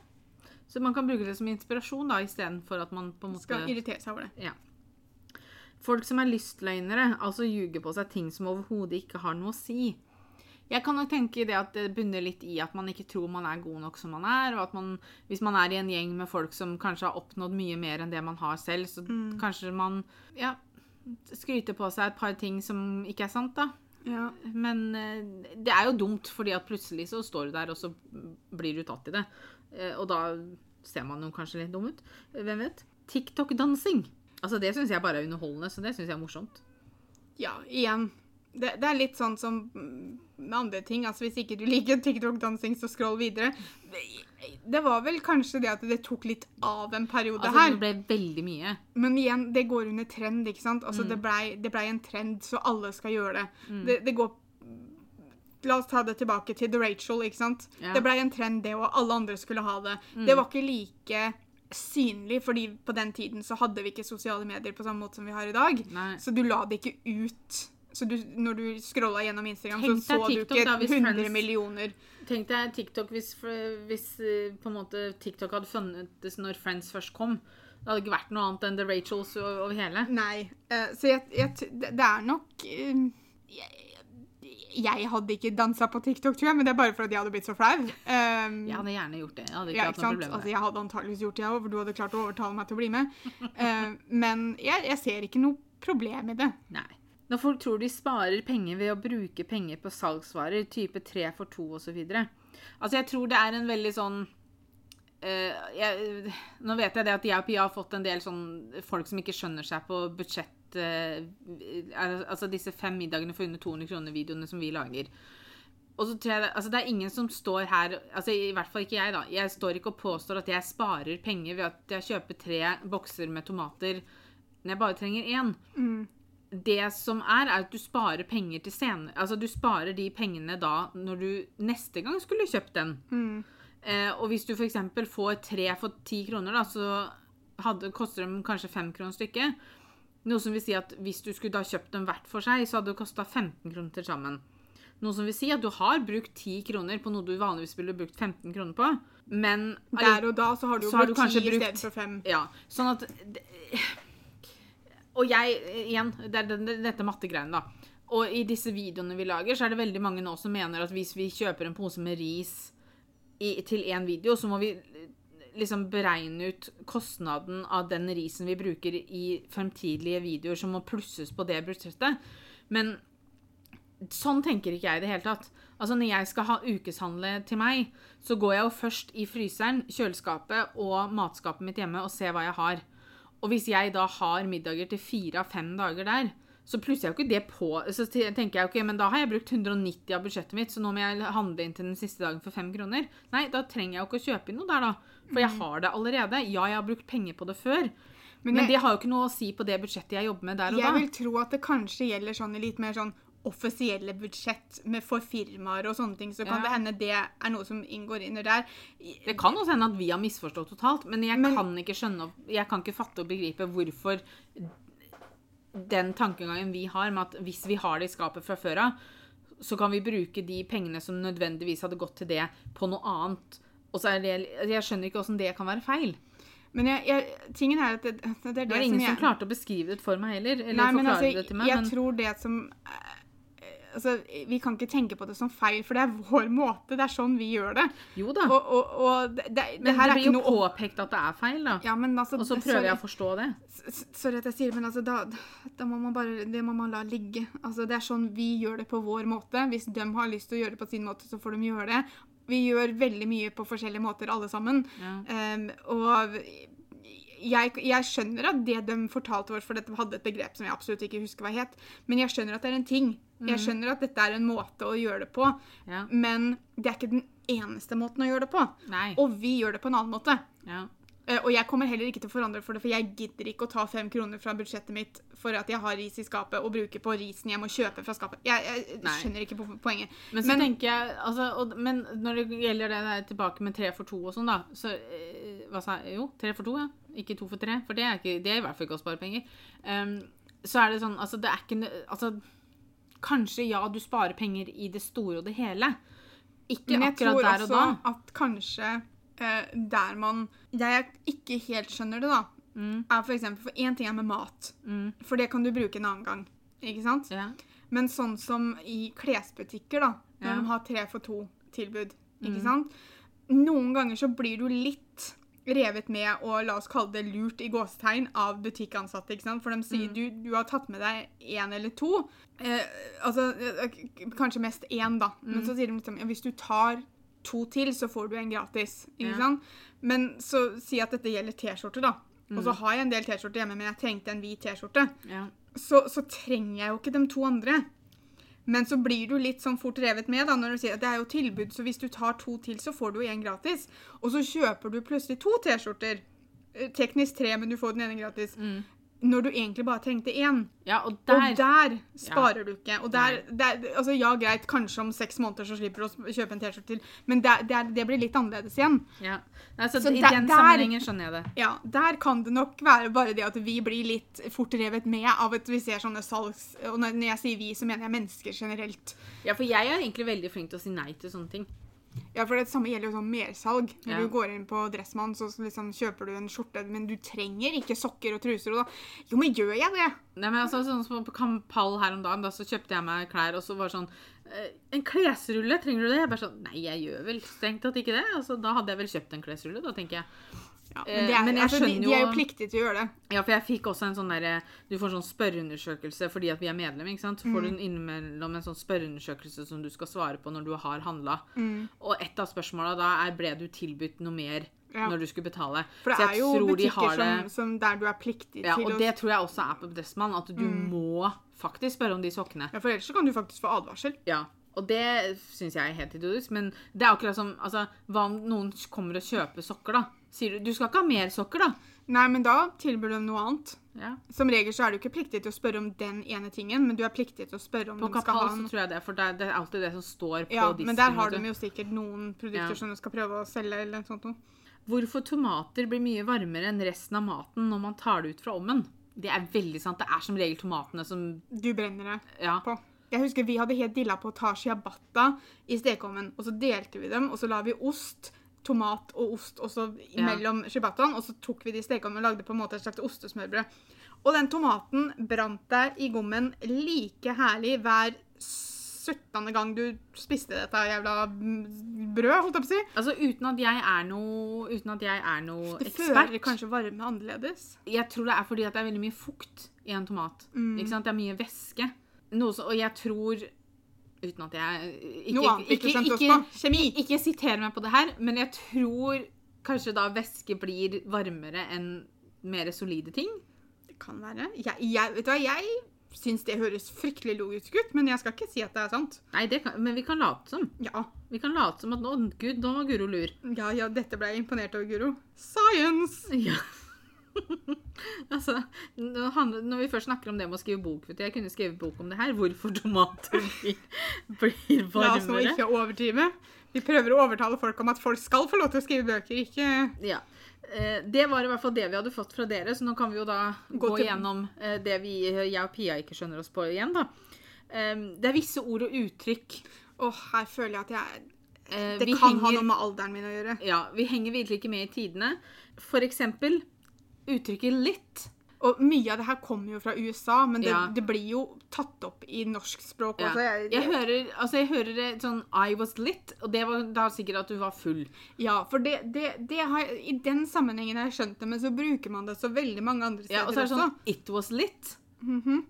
Så man kan bruke det som inspirasjon da, istedenfor at man på en måte Skal irritere seg over det. Ja. Folk som er lystløgnere, altså ljuger på seg ting som overhodet ikke har noe å si. Jeg kan nok tenke det at det bunner litt i at man ikke tror man er god nok som man er, og at man, hvis man er i en gjeng med folk som kanskje har oppnådd mye mer enn det man har selv, så kanskje man ja, skryter på seg et par ting som ikke er sant, da. Ja. Men eh, det er jo dumt, fordi at plutselig så står du der, og så blir du tatt i det. Eh, og da ser man jo kanskje litt dum ut. Hvem vet? TikTok-dansing. Altså, det syns jeg bare er underholdende, så det syns jeg er morsomt. ja, igjen. Det, det er litt sånn som mm, med andre ting. Altså, hvis ikke du liker TikTok-dansing, så scroll videre. Det, var vel kanskje det at det tok litt av en periode Altså, her. det ble veldig mye. Men igjen, det går under trend, ikke sant? Altså, Mm. det, blei, det blei en trend, så alle skal gjøre det. det. Det går La oss ta det tilbake til The Rachel, ikke sant? Ja. Det blei en trend, det, og alle andre skulle ha det. Mm. Det var ikke like synlig, fordi på den tiden så hadde vi ikke sosiale medier på samme måte som vi har i dag. Nei. Så du la det ikke ut. Så du, når du scrolla gjennom Instagram, så så TikTok, du ikke da, 100 da, millioner. Tenk deg TikTok hvis, hvis eh, måte TikTok hadde funnes når Friends først kom. Det hadde ikke vært noe annet enn The Rachels over hele. Nei. eh, så jeg, jeg, det er nok eh, jeg, jeg hadde ikke dansa på TikTok, tror jeg, men det er bare fordi jeg hadde blitt så flau. Um, Jeg hadde gjerne gjort det. Jeg hadde ikke ja, hatt noe problem med Altså, jeg hadde antageligvis gjort det, òg, for du hadde klart å overtale meg til å bli med. Uh, men jeg, jeg ser ikke noe problem i det. Nei. Når folk tror de sparer penger ved å bruke penger på salgsvarer, type 3 for 2 osv. Altså, jeg tror det er en veldig sånn uh, jeg, Nå vet jeg det at jeg og Pia har fått en del sånn folk som ikke skjønner seg på budsjett uh, Altså disse fem middagene for under 200 kroner-videoene som vi lager. Og så tror jeg altså det er ingen som står her altså I hvert fall ikke jeg, da. Jeg står ikke og påstår at jeg sparer penger ved at jeg kjøper tre bokser med tomater når jeg bare trenger én det som er, er at du sparer penger til senere. Altså, du sparer de pengene da når du neste gang skulle kjøpt den. Eh, og hvis du f.eks. får tre for ti kroner, da, så hadde, koster de kanskje fem kroner stykket. Noe som vil si at hvis du skulle da kjøpt dem hvert for seg, så hadde det kosta 15 kroner til sammen. Noe som vil si at du har brukt 10 kroner på noe du vanligvis ville brukt 15 kroner på, men Der og da så har du jo brukt kanskje ti i brukt- stedet for fem. ja, sånn at Og jeg, igjen, det er dette mattegreiene, da. Og i disse videoene vi lager, så er det veldig mange nå som mener at hvis vi kjøper en pose med ris i, til én video, så må vi liksom beregne ut kostnaden av den risen vi bruker i fremtidige videoer, som må plusses på det budsjettet. Men sånn tenker ikke jeg i det hele tatt. Altså Når jeg skal ha ukeshandle til meg, så går jeg jo først i fryseren, kjøleskapet og matskapet mitt hjemme og ser hva jeg har. Og hvis jeg da har middager til fire av fem dager der, så plusser jeg jo ikke det på. Så tenker jeg ok, men da har jeg brukt 190 av budsjettet mitt, så nå må jeg handle inn til den siste dagen for fem kroner. Nei, da trenger jeg jo ikke å kjøpe inn noe der, da. For jeg har det allerede. Ja, jeg har brukt penger på det før. Men, jeg- det har jo ikke noe å si på det budsjettet jeg jobber med der og Jeg da. vil tro at det kanskje gjelder sånn litt mer sånn offisielle budsjett med for firmaer og sånne ting, så kan Ja. det hende det er noe som inngår inn der. Det kan også hende at vi har misforstått totalt, men jeg Men- kan ikke skjønne Jeg kan ikke fatte og begripe hvorfor den tankegangen vi har med at hvis vi har det i skapet fra før av, så kan vi bruke de pengene som nødvendigvis hadde gått til det, på noe annet. Og så er det Jeg skjønner ikke åssen det kan være feil. Men jeg, jeg, tingen er at det, det er det, Det var ingen som som klarte å beskrive det for meg heller. Eller Nei, forklare altså, det til meg. jeg Men tror det som altså, Vi kan ikke tenke på det som feil, for det er vår måte. Det er sånn vi gjør det. Jo da. Og, og, og det, det, men her det er blir ikke jo noe påpekt at det er feil, da. ja, men altså, Og så prøver jeg å forstå det. Sorry at jeg sier det, men altså, da, da må man bare Det må man la ligge. Altså, det er sånn vi gjør det på vår måte. Hvis de har lyst til å gjøre det på sin måte, så får de gjøre det. Vi gjør veldig mye på forskjellige måter, alle sammen. Ja. Um, og jeg, jeg skjønner at det de fortalte oss, for dette hadde et begrep som jeg absolutt ikke husker hva het, men jeg skjønner at det er en ting. Jeg skjønner at dette er en måte å gjøre det på, Ja. men det er ikke den eneste måten å gjøre det på. Nei. Og vi gjør det på en annen måte. Ja. Eh, Og jeg kommer heller ikke til å forandre for det, for jeg gidder ikke å ta fem kroner fra budsjettet mitt for at jeg har ris i skapet, og bruke på risen jeg må kjøpe fra skapet. Jeg, jeg skjønner ikke poenget. Men så Men- jeg altså, og, Men når det gjelder det der tilbake med tre for to og sånn, da så, eh, Hva sa jeg? Jo, tre for to, ja. Ikke to for tre. For det er, ikke, det er i hvert fall ikke å spare penger. Um, så er det sånn Altså, det er ikke Altså, kanskje ja, du sparer penger i det store og det hele. Ikke Men jeg akkurat tror der og også da. at kanskje uh, der man Jeg ikke helt skjønner det, da, Mm, er for eksempel For én ting er med mat, mm, for det kan du bruke en annen gang. Ikke sant? ja. Men sånn som i klesbutikker, da, når Ja. de har tre for to-tilbud, ikke Mm. sant? Noen ganger så blir du litt revet med og la oss kalle det lurt i gåstegn av butikkansatte, ikke sant? For de sier Mm. du, du har tatt med deg én eller to, eh, altså eh, kanskje mest én, da. Men Mm. så sier de liksom ja, hvis du tar to til, så får du en gratis. Ikke Ja. sant? Men så si at dette gjelder T-skjorter, da. Og Mm. så har jeg en del T-skjorter hjemme, men jeg trengte en hvit T-skjorte ja. så, så trenger jeg jo ikke de to andre. Men så blir du litt sånn fort revet med da, når du sier at det er jo tilbud, så hvis du tar to til, så får du én gratis. Og så kjøper du plutselig to T-skjorter. Eh, Teknisk tre, men du får den ene gratis. Mm. Når du egentlig bare trengte én. ja, og der Og der sparer du ikke. Og der, der, altså Ja, greit, kanskje om seks måneder så slipper du å kjøpe en T-skjorte til, men der, det blir litt annerledes igjen. ja. Altså, så I den sammenhengen skjønner jeg det. Ja, Der kan det nok være bare det at vi blir litt fort revet med av at vi ser sånne salgs... Og når jeg sier vi, så mener jeg mennesker generelt. Ja, for jeg er egentlig veldig flink til å si nei til sånne ting. Ja, for det samme gjelder jo sånn mersalg. Når Ja. du går inn på Dressmann, så liksom kjøper du en skjorte, men du trenger ikke sokker og truser. Og da Jo, men gjør jeg det? Nei, men altså, sånn som på Kampall her om dagen, da, så kjøpte jeg meg klær, og så var det sånn eh, En klesrulle, trenger du det? Jeg bare sånn Nei, jeg gjør vel strengt tatt ikke det. Altså, da hadde jeg vel kjøpt en klesrulle, da, tenker jeg. Ja, Eh, men, er, men altså, de, de er jo pliktige til å gjøre det. Ja, for jeg fikk også en sånn derre Du får sånn spørreundersøkelse fordi at vi er medlem, ikke sant. Så får du Mm. innimellom en sånn spørreundersøkelse som du skal svare på når du har handla. Mm. Og et av spørsmåla da er ble du tilbudt noe mer Ja. når du skulle betale. For det er jo de butikker har som, som der du er pliktig Ja, til og det tror jeg også er på Dressmann, at du Mm. må faktisk spørre om de sokkene. Ja, for ellers så kan du faktisk få advarsel. Ja, og det syns jeg er helt idiotisk. Men det er akkurat som altså, Hva om noen kommer og kjøper sokker, da? Sier du du skal ikke ha mer sokker, da? Nei, men da tilbyr de noe annet. Ja. Som regel så er du ikke pliktig til å spørre om den ene tingen, men du er pliktig til å spørre om På de skal Kapal ha så tror jeg det, for det er, det er alltid det som står på Ja, disken. men der har de jo sikkert noen produkter Ja. som du skal prøve å selge, eller noe sånt noe. Hvorfor tomater blir mye varmere enn resten av maten når man tar det ut fra ovnen? Det er veldig sant. Det er som regel tomatene som Du brenner det Ja. på. Jeg husker vi hadde helt dilla på å ta ciabatta i stekeovnen, og så delte vi dem, og så la vi ost, tomat og ost også Ja. mellom ciabattaen, og så tok vi de stekene og lagde på en måte et slags ostesmørbrød. Og den tomaten brant deg i gommen like herlig hver 17. gang du spiste dette jævla brød, holdt jeg på å si. Altså uten at jeg er noe Uten at jeg er noe Det ekspert fører kanskje varme annerledes. Jeg tror det er fordi det er veldig mye fukt i en tomat. Mm. Ikke sant? Det er mye væske. Så, og jeg tror Uten at jeg ikke, Noe annet ikke, ikke, ikke. Kjemi. ikke siter meg på det her, men jeg tror kanskje da væske blir varmere enn mer solide ting. Det kan være. Jeg, jeg, vet du hva, jeg syns det høres fryktelig logisk ut, men jeg skal ikke si at det er sant. Nei, det kan, men vi kan late som. Ja, Vi kan late som at nå, Gud, nå var Guro lur. ja, ja dette ble jeg imponert over, Guro. Science! Ja. altså, når vi først snakker om det med å skrive bok Jeg kunne skrevet bok om det her. Hvorfor tomater blir, blir La oss nå varmere. ikke overdrive. Vi prøver å overtale folk om at folk skal få lov til å skrive bøker, ikke Ja. Eh, Det var i hvert fall det vi hadde fått fra dere, så nå kan vi jo da gå, Gå gjennom eh, det vi, jeg og Pia ikke skjønner oss på igjen, da. Eh, Det er visse ord og uttrykk. Å, her føler jeg at jeg Det vi kan ha noe med alderen min å gjøre. Ja, vi henger virkelig ikke med i tidene. For eksempel uttrykket 'litt'. Og mye av det her kommer jo fra USA, men det, Ja. det blir jo tatt opp i norskspråk Ja. også. Jeg, Jeg hører, altså jeg hører det sånn I was lit, og det var da sikkert at du var full. Ja, for det, det, det har, i den sammenhengen har jeg skjønt det, men så bruker man det så veldig mange andre steder Ja, og så er det også. sånn It was lit. Mhm.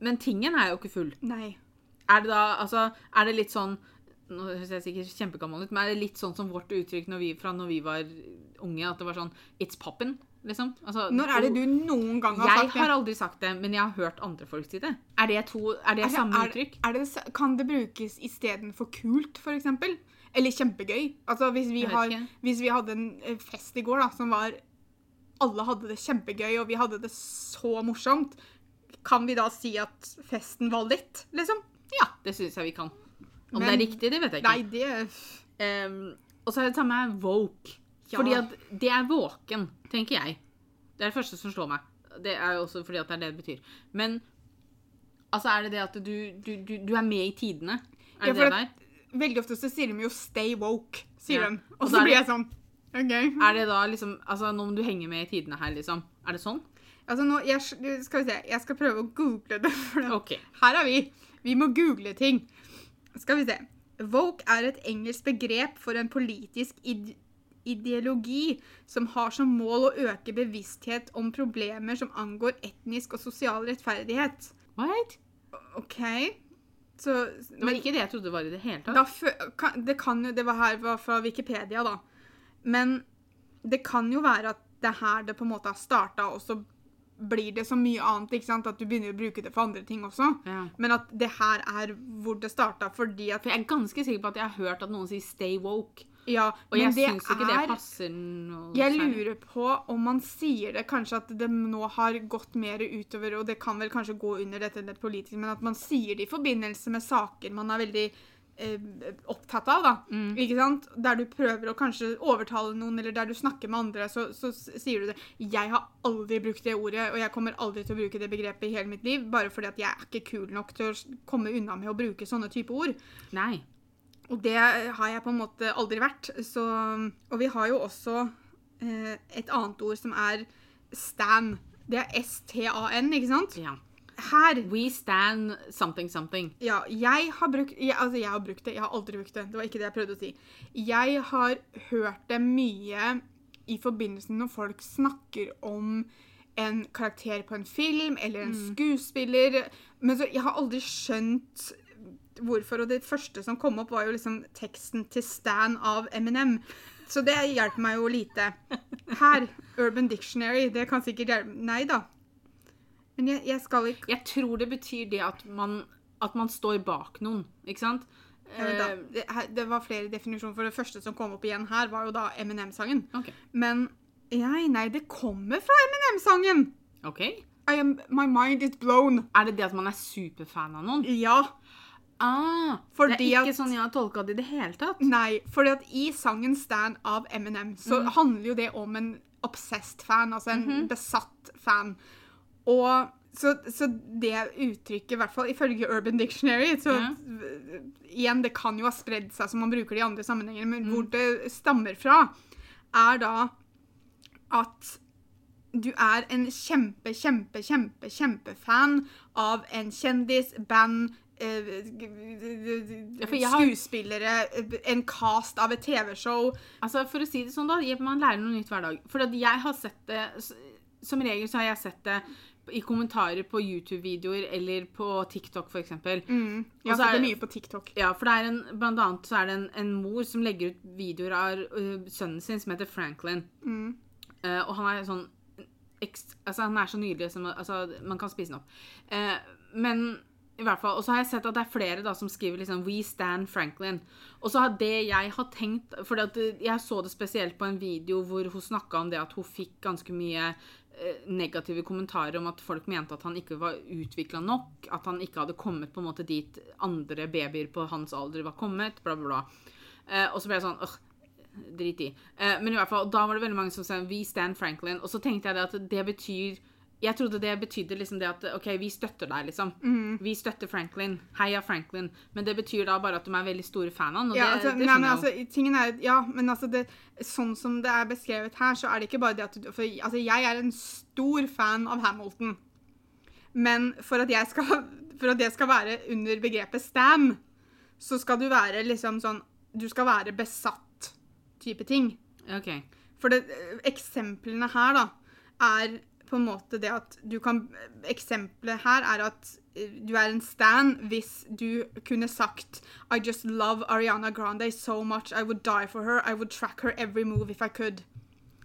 Men tingen er jo ikke full. Nei. Er det da, altså, er det litt sånn Nå høres jeg sikkert kjempegammel ut, men er det litt sånn som vårt uttrykk når vi, fra når vi var unge, at det var sånn It's poppin', liksom? Altså, Når er det du noen gang har sagt det? Jeg har aldri sagt det, men jeg har hørt andre folk si det. Er det, to, er det Er det- samme er, uttrykk? Det, kan det brukes istedenfor kult, eksempel? Eller kjempegøy? Altså, hvis vi, har, hvis vi hadde en eh, fest i går da, som var Alle hadde det kjempegøy, og vi hadde det så morsomt, kan vi da si at festen var litt, liksom? Ja, det syns jeg vi kan. Om Men- det er riktig, det vet jeg ikke. Nei, det Um, og så er det samme woke. Ja. Fordi at det er våken, tenker jeg. Det er det første som slår meg. Det er jo også fordi at det er det det betyr. Men altså, er det det at du, du, du, du er med i tidene? Er Ja, det for det der? Veldig ofte så sier de jo 'stay woke', sier Ja. de. Og så blir jeg sånn OK. Er det da liksom Altså, nå må du henge med i tidene her, liksom. Er det sånn? Altså nå, jeg, skal vi se, jeg skal prøve å google det. For det. OK. Her er vi. Vi må google ting. Skal vi se. Woke er et engelsk begrep for en politisk id ideologi som har som mål å øke bevissthet om problemer som angår etnisk og sosial rettferdighet. What? OK? Så Det var ikke det jeg trodde det var i det hele tatt. det kan jo Det var her var fra Wikipedia, da. Men det kan jo være at det er her det på en måte har starta, og så blir det så mye annet. ikke sant? At du begynner å bruke det for andre ting også. Ja. Men at det her er hvor det starta, fordi at For jeg er ganske sikker på at jeg har hørt at noen sier 'stay woke'. Ja, Og jeg syns ikke det er passer noe Jeg lurer på om man sier det kanskje at det nå har gått mer utover, og det kan vel kanskje gå under dette det politiske, men at man sier det i forbindelse med saker man er veldig eh, opptatt av, da. Mm. Ikke sant? Der du prøver å kanskje overtale noen, eller der du snakker med andre, så, så sier du det. Jeg har aldri brukt det ordet, og jeg kommer aldri til å bruke det begrepet i hele mitt liv, bare fordi at jeg er ikke kul nok til å komme unna med å bruke sånne type ord. Nei. Og det har jeg på en måte aldri vært. Så, og vi har jo også eh, et annet ord som er stan. Det er S-T-A-N, ikke sant? Ja. Her We stand something something. Ja, jeg har brukt jeg, Altså, jeg har brukt det. Jeg har aldri brukt det. Det var ikke det jeg prøvde å si. Jeg har hørt det mye i forbindelse når folk snakker om en karakter på en film eller en skuespiller. Men så, jeg har aldri skjønt hvorfor. Og det første som kom opp, var jo liksom teksten til Stan av Eminem. Så det hjelper meg jo lite. Her, Urban Dictionary. Det kan sikkert hjelpe Nei da. Men jeg, jeg skal ikke Jeg tror det betyr det at man, at man står bak noen, ikke sant? Ja, da, det, det var flere definisjoner, for det første som kom opp igjen her, var jo da Eminem-sangen. Okay. Men nei, nei, det kommer fra Eminem-sangen! ok. I am, My mind is blown. Er det det at man er superfan av noen? Ja. Ah, det er ikke at- sånn jeg har tolka det i det hele tatt. Nei, fordi at i sangen Stand av Eminem, så handler jo det om en obsessed fan, altså en besatt fan. Og så, så det uttrykket, i hvert fall ifølge Urban Dictionary så Ja. Igjen, det kan jo ha spredd seg som man bruker det i andre sammenhenger, men hvor det stammer fra, er da at du er en kjempe, kjempe, kjempe, kjempefan av en kjendis, band eh, Ja, skuespillere, eh, en cast av et TV-show. Altså, For å si det sånn, da, man lærer noe nytt hver dag. For jeg har sett det Som regel så har jeg sett det i kommentarer på YouTube-videoer eller på TikTok, f.eks. Mm. Sett er- det mye på TikTok. Ja, for det er en, blant annet så er det en, en mor som legger ut videoer av uh, sønnen sin som heter Franklin. Mm. Uh, og han er sånn ekst, Altså, han er så nydelig som altså, Man kan spise den opp. Uh, men i hvert fall, Og så har jeg sett at det er flere da som skriver liksom 'We stand Franklin'. Og så har det jeg har tenkt For jeg så det spesielt på en video hvor hun snakka om det at hun fikk ganske mye eh, negative kommentarer om at folk mente at han ikke var utvikla nok. At han ikke hadde kommet på en måte dit andre babyer på hans alder var kommet. Bla, bla, bla. Eh, og så ble jeg sånn «Åh, Drit i. Eh, men i hvert fall, da var det veldig mange som sa 'We stand Franklin'. Og så tenkte jeg det at det betyr Jeg trodde det betydde liksom det at OK, vi støtter deg, liksom. Mm. Vi støtter Franklin. Heia Franklin. Men det betyr da bare at de er veldig store fan av ham. Ja, altså, det nei, men altså, tingen er, ja, men altså det, sånn som det er beskrevet her, så er det ikke bare det at du, for altså, jeg er en stor fan av Hamilton. Men for at, jeg skal, for at det skal være under begrepet Stan, så skal du være liksom sånn Du skal være besatt type ting. OK. For det, eksemplene her, da, er på en måte det at du kan Eksempelet her er at eh, du er en stan hvis du kunne sagt I just love Ariana Grande so much. I would die for her. I would track her every move if I could.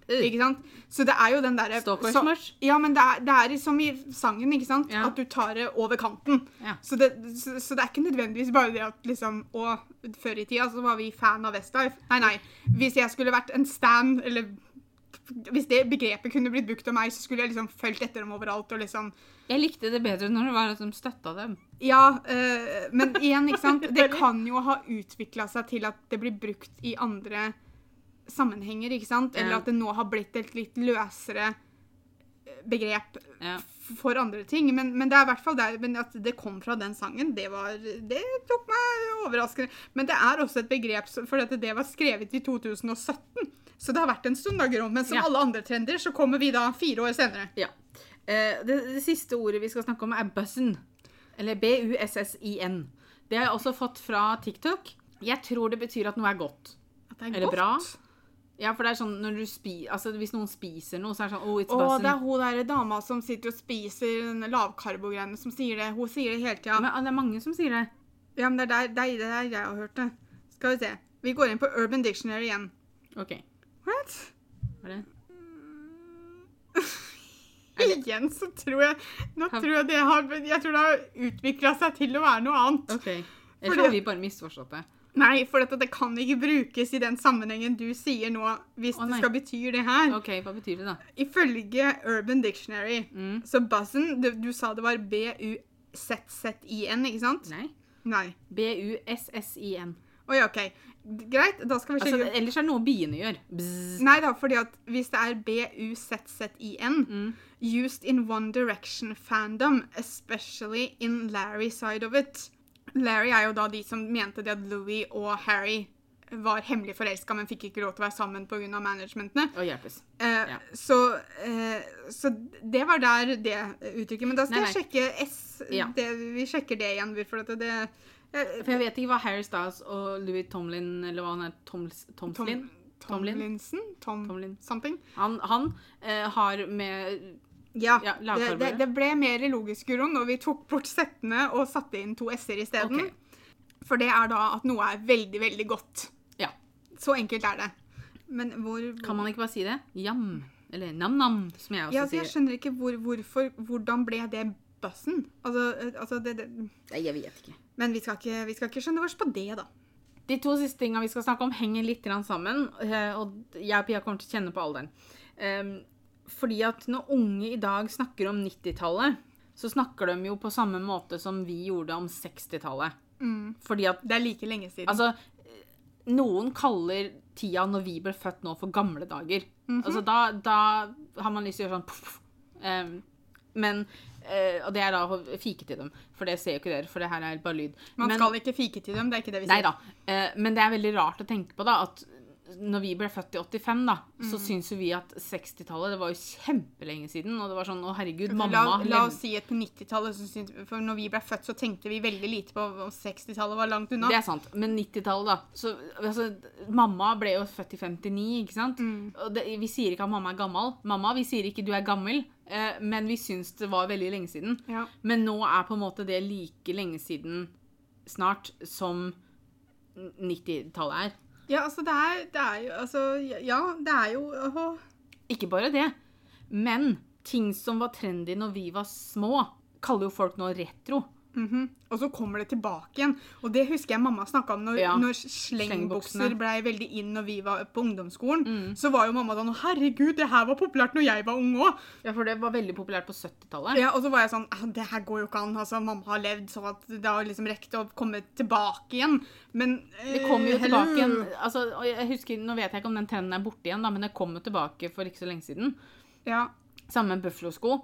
Ikke sant? Så det er jo den derre Stalker så- Ja, men det er, det er som i sangen, ikke sant? Yeah. At du tar det over kanten. Yeah. Så, det, så, så det er ikke nødvendigvis bare det at liksom Å, før i tida så var vi fan av Westlife. Nei, nei. Hvis jeg skulle vært en stan, eller hvis det begrepet kunne blitt brukt om meg, så skulle jeg liksom fulgt etter dem overalt og liksom Jeg likte det bedre når det var at de støtta dem. Ja, øh, men igjen, ikke sant. Det kan jo ha utvikla seg til at det blir brukt i andre sammenhenger, ikke sant? Eller at det nå har blitt et litt løsere eh, begrep Ja. for andre ting. Men, men det er i hvert fall der, men at det kom fra den sangen, det, var, det tok meg overraskende. Men det er også et begrep for det var skrevet i 2017. Så det har vært en stund, da, Gro. Men som Ja. alle andre trender, så kommer vi da fire år senere. Ja. Eh, det, det siste ordet vi skal snakke om, er buzzen. Eller B-U-S-S-I-N. Det har jeg også fått fra TikTok. Jeg tror det betyr at noe er godt. At det er Eller godt. bra? Ja, for det er sånn når du spi altså Hvis noen spiser noe, så er det sånn Oh, it's buzzing. det er hun der dama som sitter og spiser den lavkarbogreiene, som sier det. Hun sier det hele tida. Men ah, det er mange som sier det. Ja, men det er der, det er der jeg har hørt det. Skal vi se. Vi går inn på Urban Dictionary igjen. OK. What? Var det? det? Igjen så tror jeg Nå tror jeg det har Jeg tror det har utvikla seg til å være noe annet. OK. Eller har vi bare misforstått det? Nei, for dette, det kan ikke brukes i den sammenhengen du sier nå, hvis oh, det skal bety det her. OK, hva betyr det, da? Ifølge Urban Dictionary, Mm. så buzzen du, du sa det var B-U-Z-Z-I-N, ikke sant? Nei. Nei. B-U-S-S-I-N. Å ja, OK. Greit, da skal vi Altså, ellers er det noe biene gjør. Bzz. Nei da, fordi at hvis det er B-U-Z-Z-I-N Mm. Used in one direction fandom, especially in Larry side of it. Larry er jo da de som mente det at Louis og Harry var hemmelig forelska, men fikk ikke lov til å være sammen pga. managementene. Og hjelpes. Eh, Ja. så, eh, så det var der det uttrykket. Men da skal Nei, jeg sjekke S. Ja. Det, vi sjekker det igjen. For det, det For jeg vet ikke hva Harry Stas og Louis Tomlin, eller hva han er, Toms, Tom, Tomslin? Tomlin? Tomlinson? Tom, Tomlin. Something? Han, han eh, har med Ja, Ja, det, det, det ble mer logisk Guro, når vi tok bort settene og satte inn to s-er isteden. Okay. For det er da at noe er veldig, veldig godt. Ja. Så enkelt er det. Men hvor, Kan man ikke bare si det? Jam. Eller nam-nam, som jeg også ja, sier. Jeg skjønner ikke hvor, hvorfor Hvordan ble det bussen? Altså, eh, altså det, det Nei, jeg vet ikke. Men vi skal, ikke, vi skal ikke skjønne oss på det, da. De to siste tinga vi skal snakke om, henger litt sammen. eh, Og jeg og Pia kommer til å kjenne på alderen. Fordi at når unge i dag snakker om 90-tallet, så snakker de jo på samme måte som vi gjorde om 60-tallet. Fordi at Det er like lenge siden. Altså, noen kaller tida når vi ble født nå, for gamle dager. Mhm. Altså, da, da har man lyst til å gjøre sånn poff. Um, Men eh, Og det er da fike til dem, for det ser jo ikke dere, for det her er bare lyd. Man Men- skal ikke fike til dem, det er ikke det vi Nei sier. da. Eh, men det er veldig rart å tenke på, da, at når vi ble født i 85, da, så Mm. syns jo vi at 60-tallet Det var jo kjempelenge siden. Og det var sånn Å, herregud, mamma la, la oss si at på 90-tallet, for når vi ble født, så tenkte vi veldig lite på om 60-tallet var langt unna. Det er sant. Men 90-tallet, da. Så, altså, mamma ble jo født i 59, ikke sant? Mm. Og det, vi sier ikke at mamma er gammel. Mamma, vi sier ikke du er gammel, eh, men vi syns det var veldig lenge siden. Ja. Men nå er på en måte det like lenge siden snart som 90-tallet er. Ja, altså, det er, det er jo Altså, ja, det er jo åh. Ikke bare det, men ting som var trendy når vi var små, kaller jo folk nå retro. Mhm. Og så kommer det tilbake igjen. Og det husker jeg mamma snakka om når, Ja. når slengbukser blei veldig inn når vi var på ungdomsskolen. Mm. Så var jo mamma sånn Herregud, det her var populært når jeg var ung òg. Ja, for det var veldig populært på 70-tallet. Ja, og så var jeg sånn «Ah, Det her går jo ikke an. Altså, mamma har levd sånn at det har liksom rekt å komme tilbake igjen. Men Det kom jo eh, tilbake igjen altså, jeg husker, Nå vet jeg ikke om den trenden er borte igjen, da, men det kom jo tilbake for ikke så lenge siden. Ja. Samme med Buffalo-sko.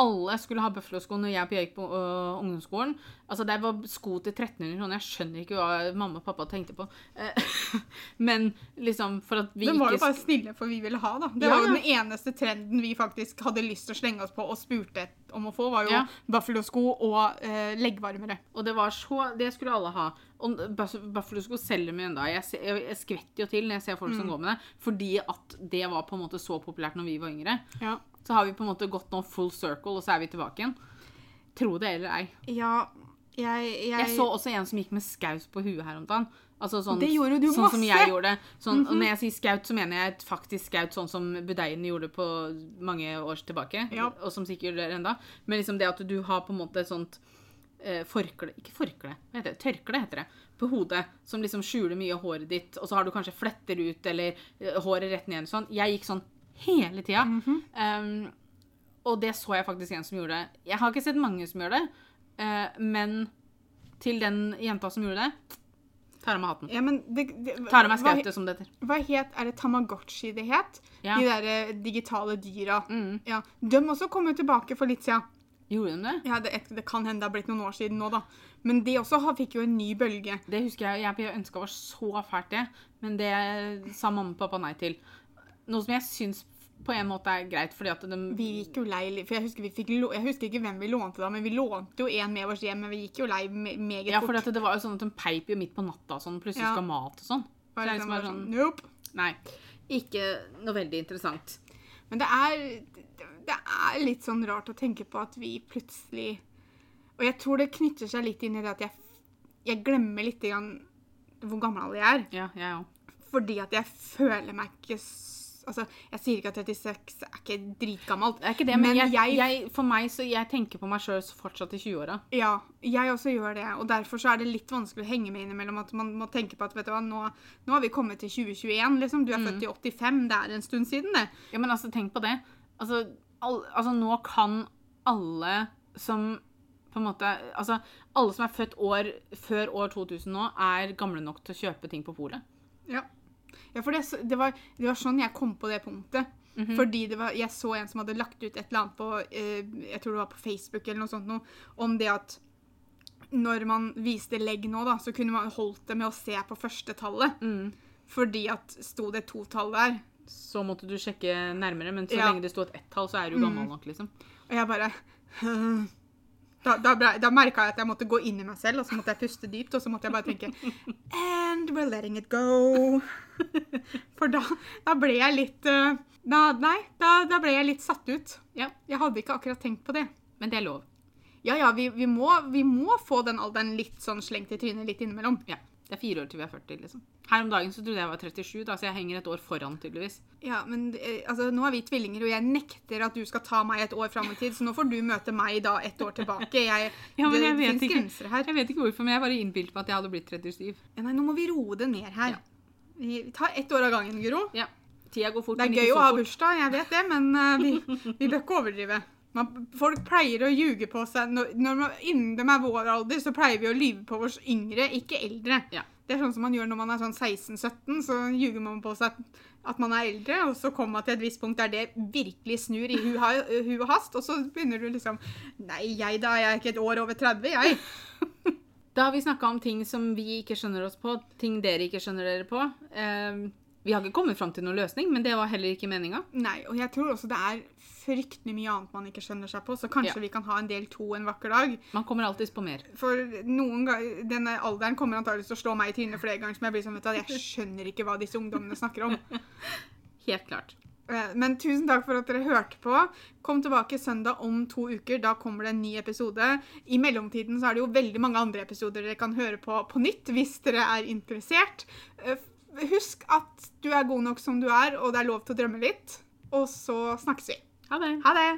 Alle skulle ha Buffalo-sko når jeg gikk på øh, ungdomsskolen. Altså, Det var sko til 1300 kroner. Jeg skjønner ikke hva mamma og pappa tenkte på. Eh, Men liksom, for at vi ikke... Det var jo bare snille for vi ville ha, da. Det Ja, var jo den eneste trenden vi faktisk hadde lyst til å slenge oss på og spurte om å få, var jo Ja. Buffalo-sko og eh, leggvarmere. Og det var så Det skulle alle ha. Og Buff- selger vi ennå. Jeg, jeg, jeg skvetter jo til når jeg ser folk Mm. som går med det, fordi at det var på en måte så populært når vi var yngre. Ja. Så har vi på en måte gått nå full circle, og så er vi tilbake igjen. Tro det eller ei. ja jeg, jeg, Jeg så også en som gikk med skaus på huet her om dagen. Altså sånn, Det gjorde du sånn masse! som jeg gjorde. Sånn, og når jeg sier skaut, så mener jeg faktisk skaut, sånn som budeien gjorde på mange år tilbake. Ja. Og som sikkert gjør enda. Men liksom det at du har på en måte et sånt eh, forkle Ikke forkle, hva heter det? Tørkle heter det. På hodet. Som liksom skjuler mye av håret ditt. Og så har du kanskje fletter ut, eller eh, håret rett ned. Sånn. Jeg gikk sånn hele tida. Mhm. um, og det så jeg faktisk en som gjorde det. Jeg har ikke sett mange som gjør det, uh, men til den jenta som gjorde det, tar av meg hatten. ja, men det, det, Tar av meg skautet, som det heter. hva het Er det Tamagotchi det het? Ja. De der eh, digitale dyra. Mm. Ja. De også kom jo tilbake for litt siden. Gjorde de det? Ja, det, det kan hende det har blitt noen år siden nå, da. Men de også har- fikk jo en ny bølge. Det husker jeg. Jeg ønska var så fælt, det. Men det sa mamma og pappa nei til. Noe som jeg syns på en måte er greit, fordi at de Vi gikk jo lei. For jeg husker, jeg husker ikke hvem vi lånte da, men vi lånte jo en med oss hjem. Men vi gikk jo lei meget fort. Ja, for det var jo sånn at de peip jo midt på natta og sånn. Plutselig Ja. skal mat og sånn. Så det er liksom bare bare sånn Nope. Nei. Ikke noe veldig interessant. Men det er, det er litt sånn rart å tenke på at vi plutselig Og jeg tror det knytter seg litt inn i det at jeg, jeg glemmer litt grann hvor gammel jeg er. Ja, jeg òg. Fordi at jeg føler meg ikke s- Altså, jeg sier ikke at 36 er ikke dritgammelt. Det er ikke det, men, Men jeg, jeg- jeg, for meg så jeg tenker på meg sjøl fortsatt i 20-åra. Ja, jeg også gjør det. Og derfor så er det litt vanskelig å henge med innimellom. At man må tenke på at vet du hva, nå, nå har vi kommet til 2021. liksom. Du er født i 85. Det er en stund siden, det. Ja, men altså, tenk på det. Altså, all, altså, nå kan alle som på en måte Altså, alle som er født år før år 2000 nå, er gamle nok til å kjøpe ting på polet. Ja. Ja for det, det, var, det var sånn jeg kom på det punktet. Fordi det var, jeg så en som hadde lagt ut et eller annet på eh, jeg tror det var på Facebook eller noe sånt noe, om det at når man viste legg nå, da, så kunne man holdt det med å se på første tallet. Fordi at sto det to tall der. Så måtte du sjekke nærmere, men så Ja. lenge det sto et ett-tall, så er du gammel nok, liksom. Og jeg bare Da, da, ble- da merka jeg at jeg måtte gå inn i meg selv, og så måtte jeg puste dypt, og så måtte jeg bare tenke And we're letting it go. For da, da ble jeg litt eh, da, Nei, da, da ble jeg litt satt ut. Ja, Jeg hadde ikke akkurat tenkt på det. men det er lov. Ja ja, vi, vi, må, vi må få den alderen litt sånn slengt i trynet litt innimellom. Ja. Det er fire år til vi er 40, liksom. Her om dagen så trodde jeg var 37, da, så jeg henger et år foran, tydeligvis. Ja, men eh, altså, nå er vi tvillinger, og jeg nekter at du skal ta meg et år fram i tid, så nå får du møte meg da et år tilbake. Jeg, Ja, men det finnes ikke. grenser her. Jeg vet ikke hvorfor, men jeg bare innbilte meg at jeg hadde blitt 37. Ja, nei, nå må vi roe det ned her. Ja. Vi tar ett år av gangen, Guro. Ja. Tida går fort, Det er gøy å ha bursdag, jeg vet det, men uh, vi, vi bør ikke overdrive. Man, folk pleier å ljuge på seg når, når man, Innen de er vår alder, så pleier vi å lyve på oss yngre, ikke eldre. Ja. Det er sånn som man gjør når man er sånn 16-17, så ljuger man på seg at man er eldre, og så kommer man til et visst punkt der det virkelig snur i hu, hu og hast, og så begynner du liksom Nei, jeg da, jeg er ikke et år over 30, jeg. Da har vi snakka om ting som vi ikke skjønner oss på, ting dere ikke skjønner dere på. Eh, vi har ikke kommet fram til noen løsning, men det var heller ikke meninga. Nei, og jeg tror også det er fryktelig mye annet man ikke skjønner seg på, så kanskje Ja. vi kan ha en del to en vakker dag. Man kommer alltids på mer. For noen ganger, denne alderen kommer antakeligvis til å slå meg i trynet flere ganger, som jeg blir sånn, vet du, jeg skjønner ikke hva disse ungdommene snakker om. Helt klart. Eh, Men tusen takk for at dere hørte på. Kom tilbake søndag om to uker. Da kommer det en ny episode. I mellomtiden så er det jo veldig mange andre episoder dere kan høre på på nytt hvis dere er interessert. Eh, Husk at du er god nok som du er, og det er lov til å drømme litt. Og så snakkes vi. Ha det. Ha det!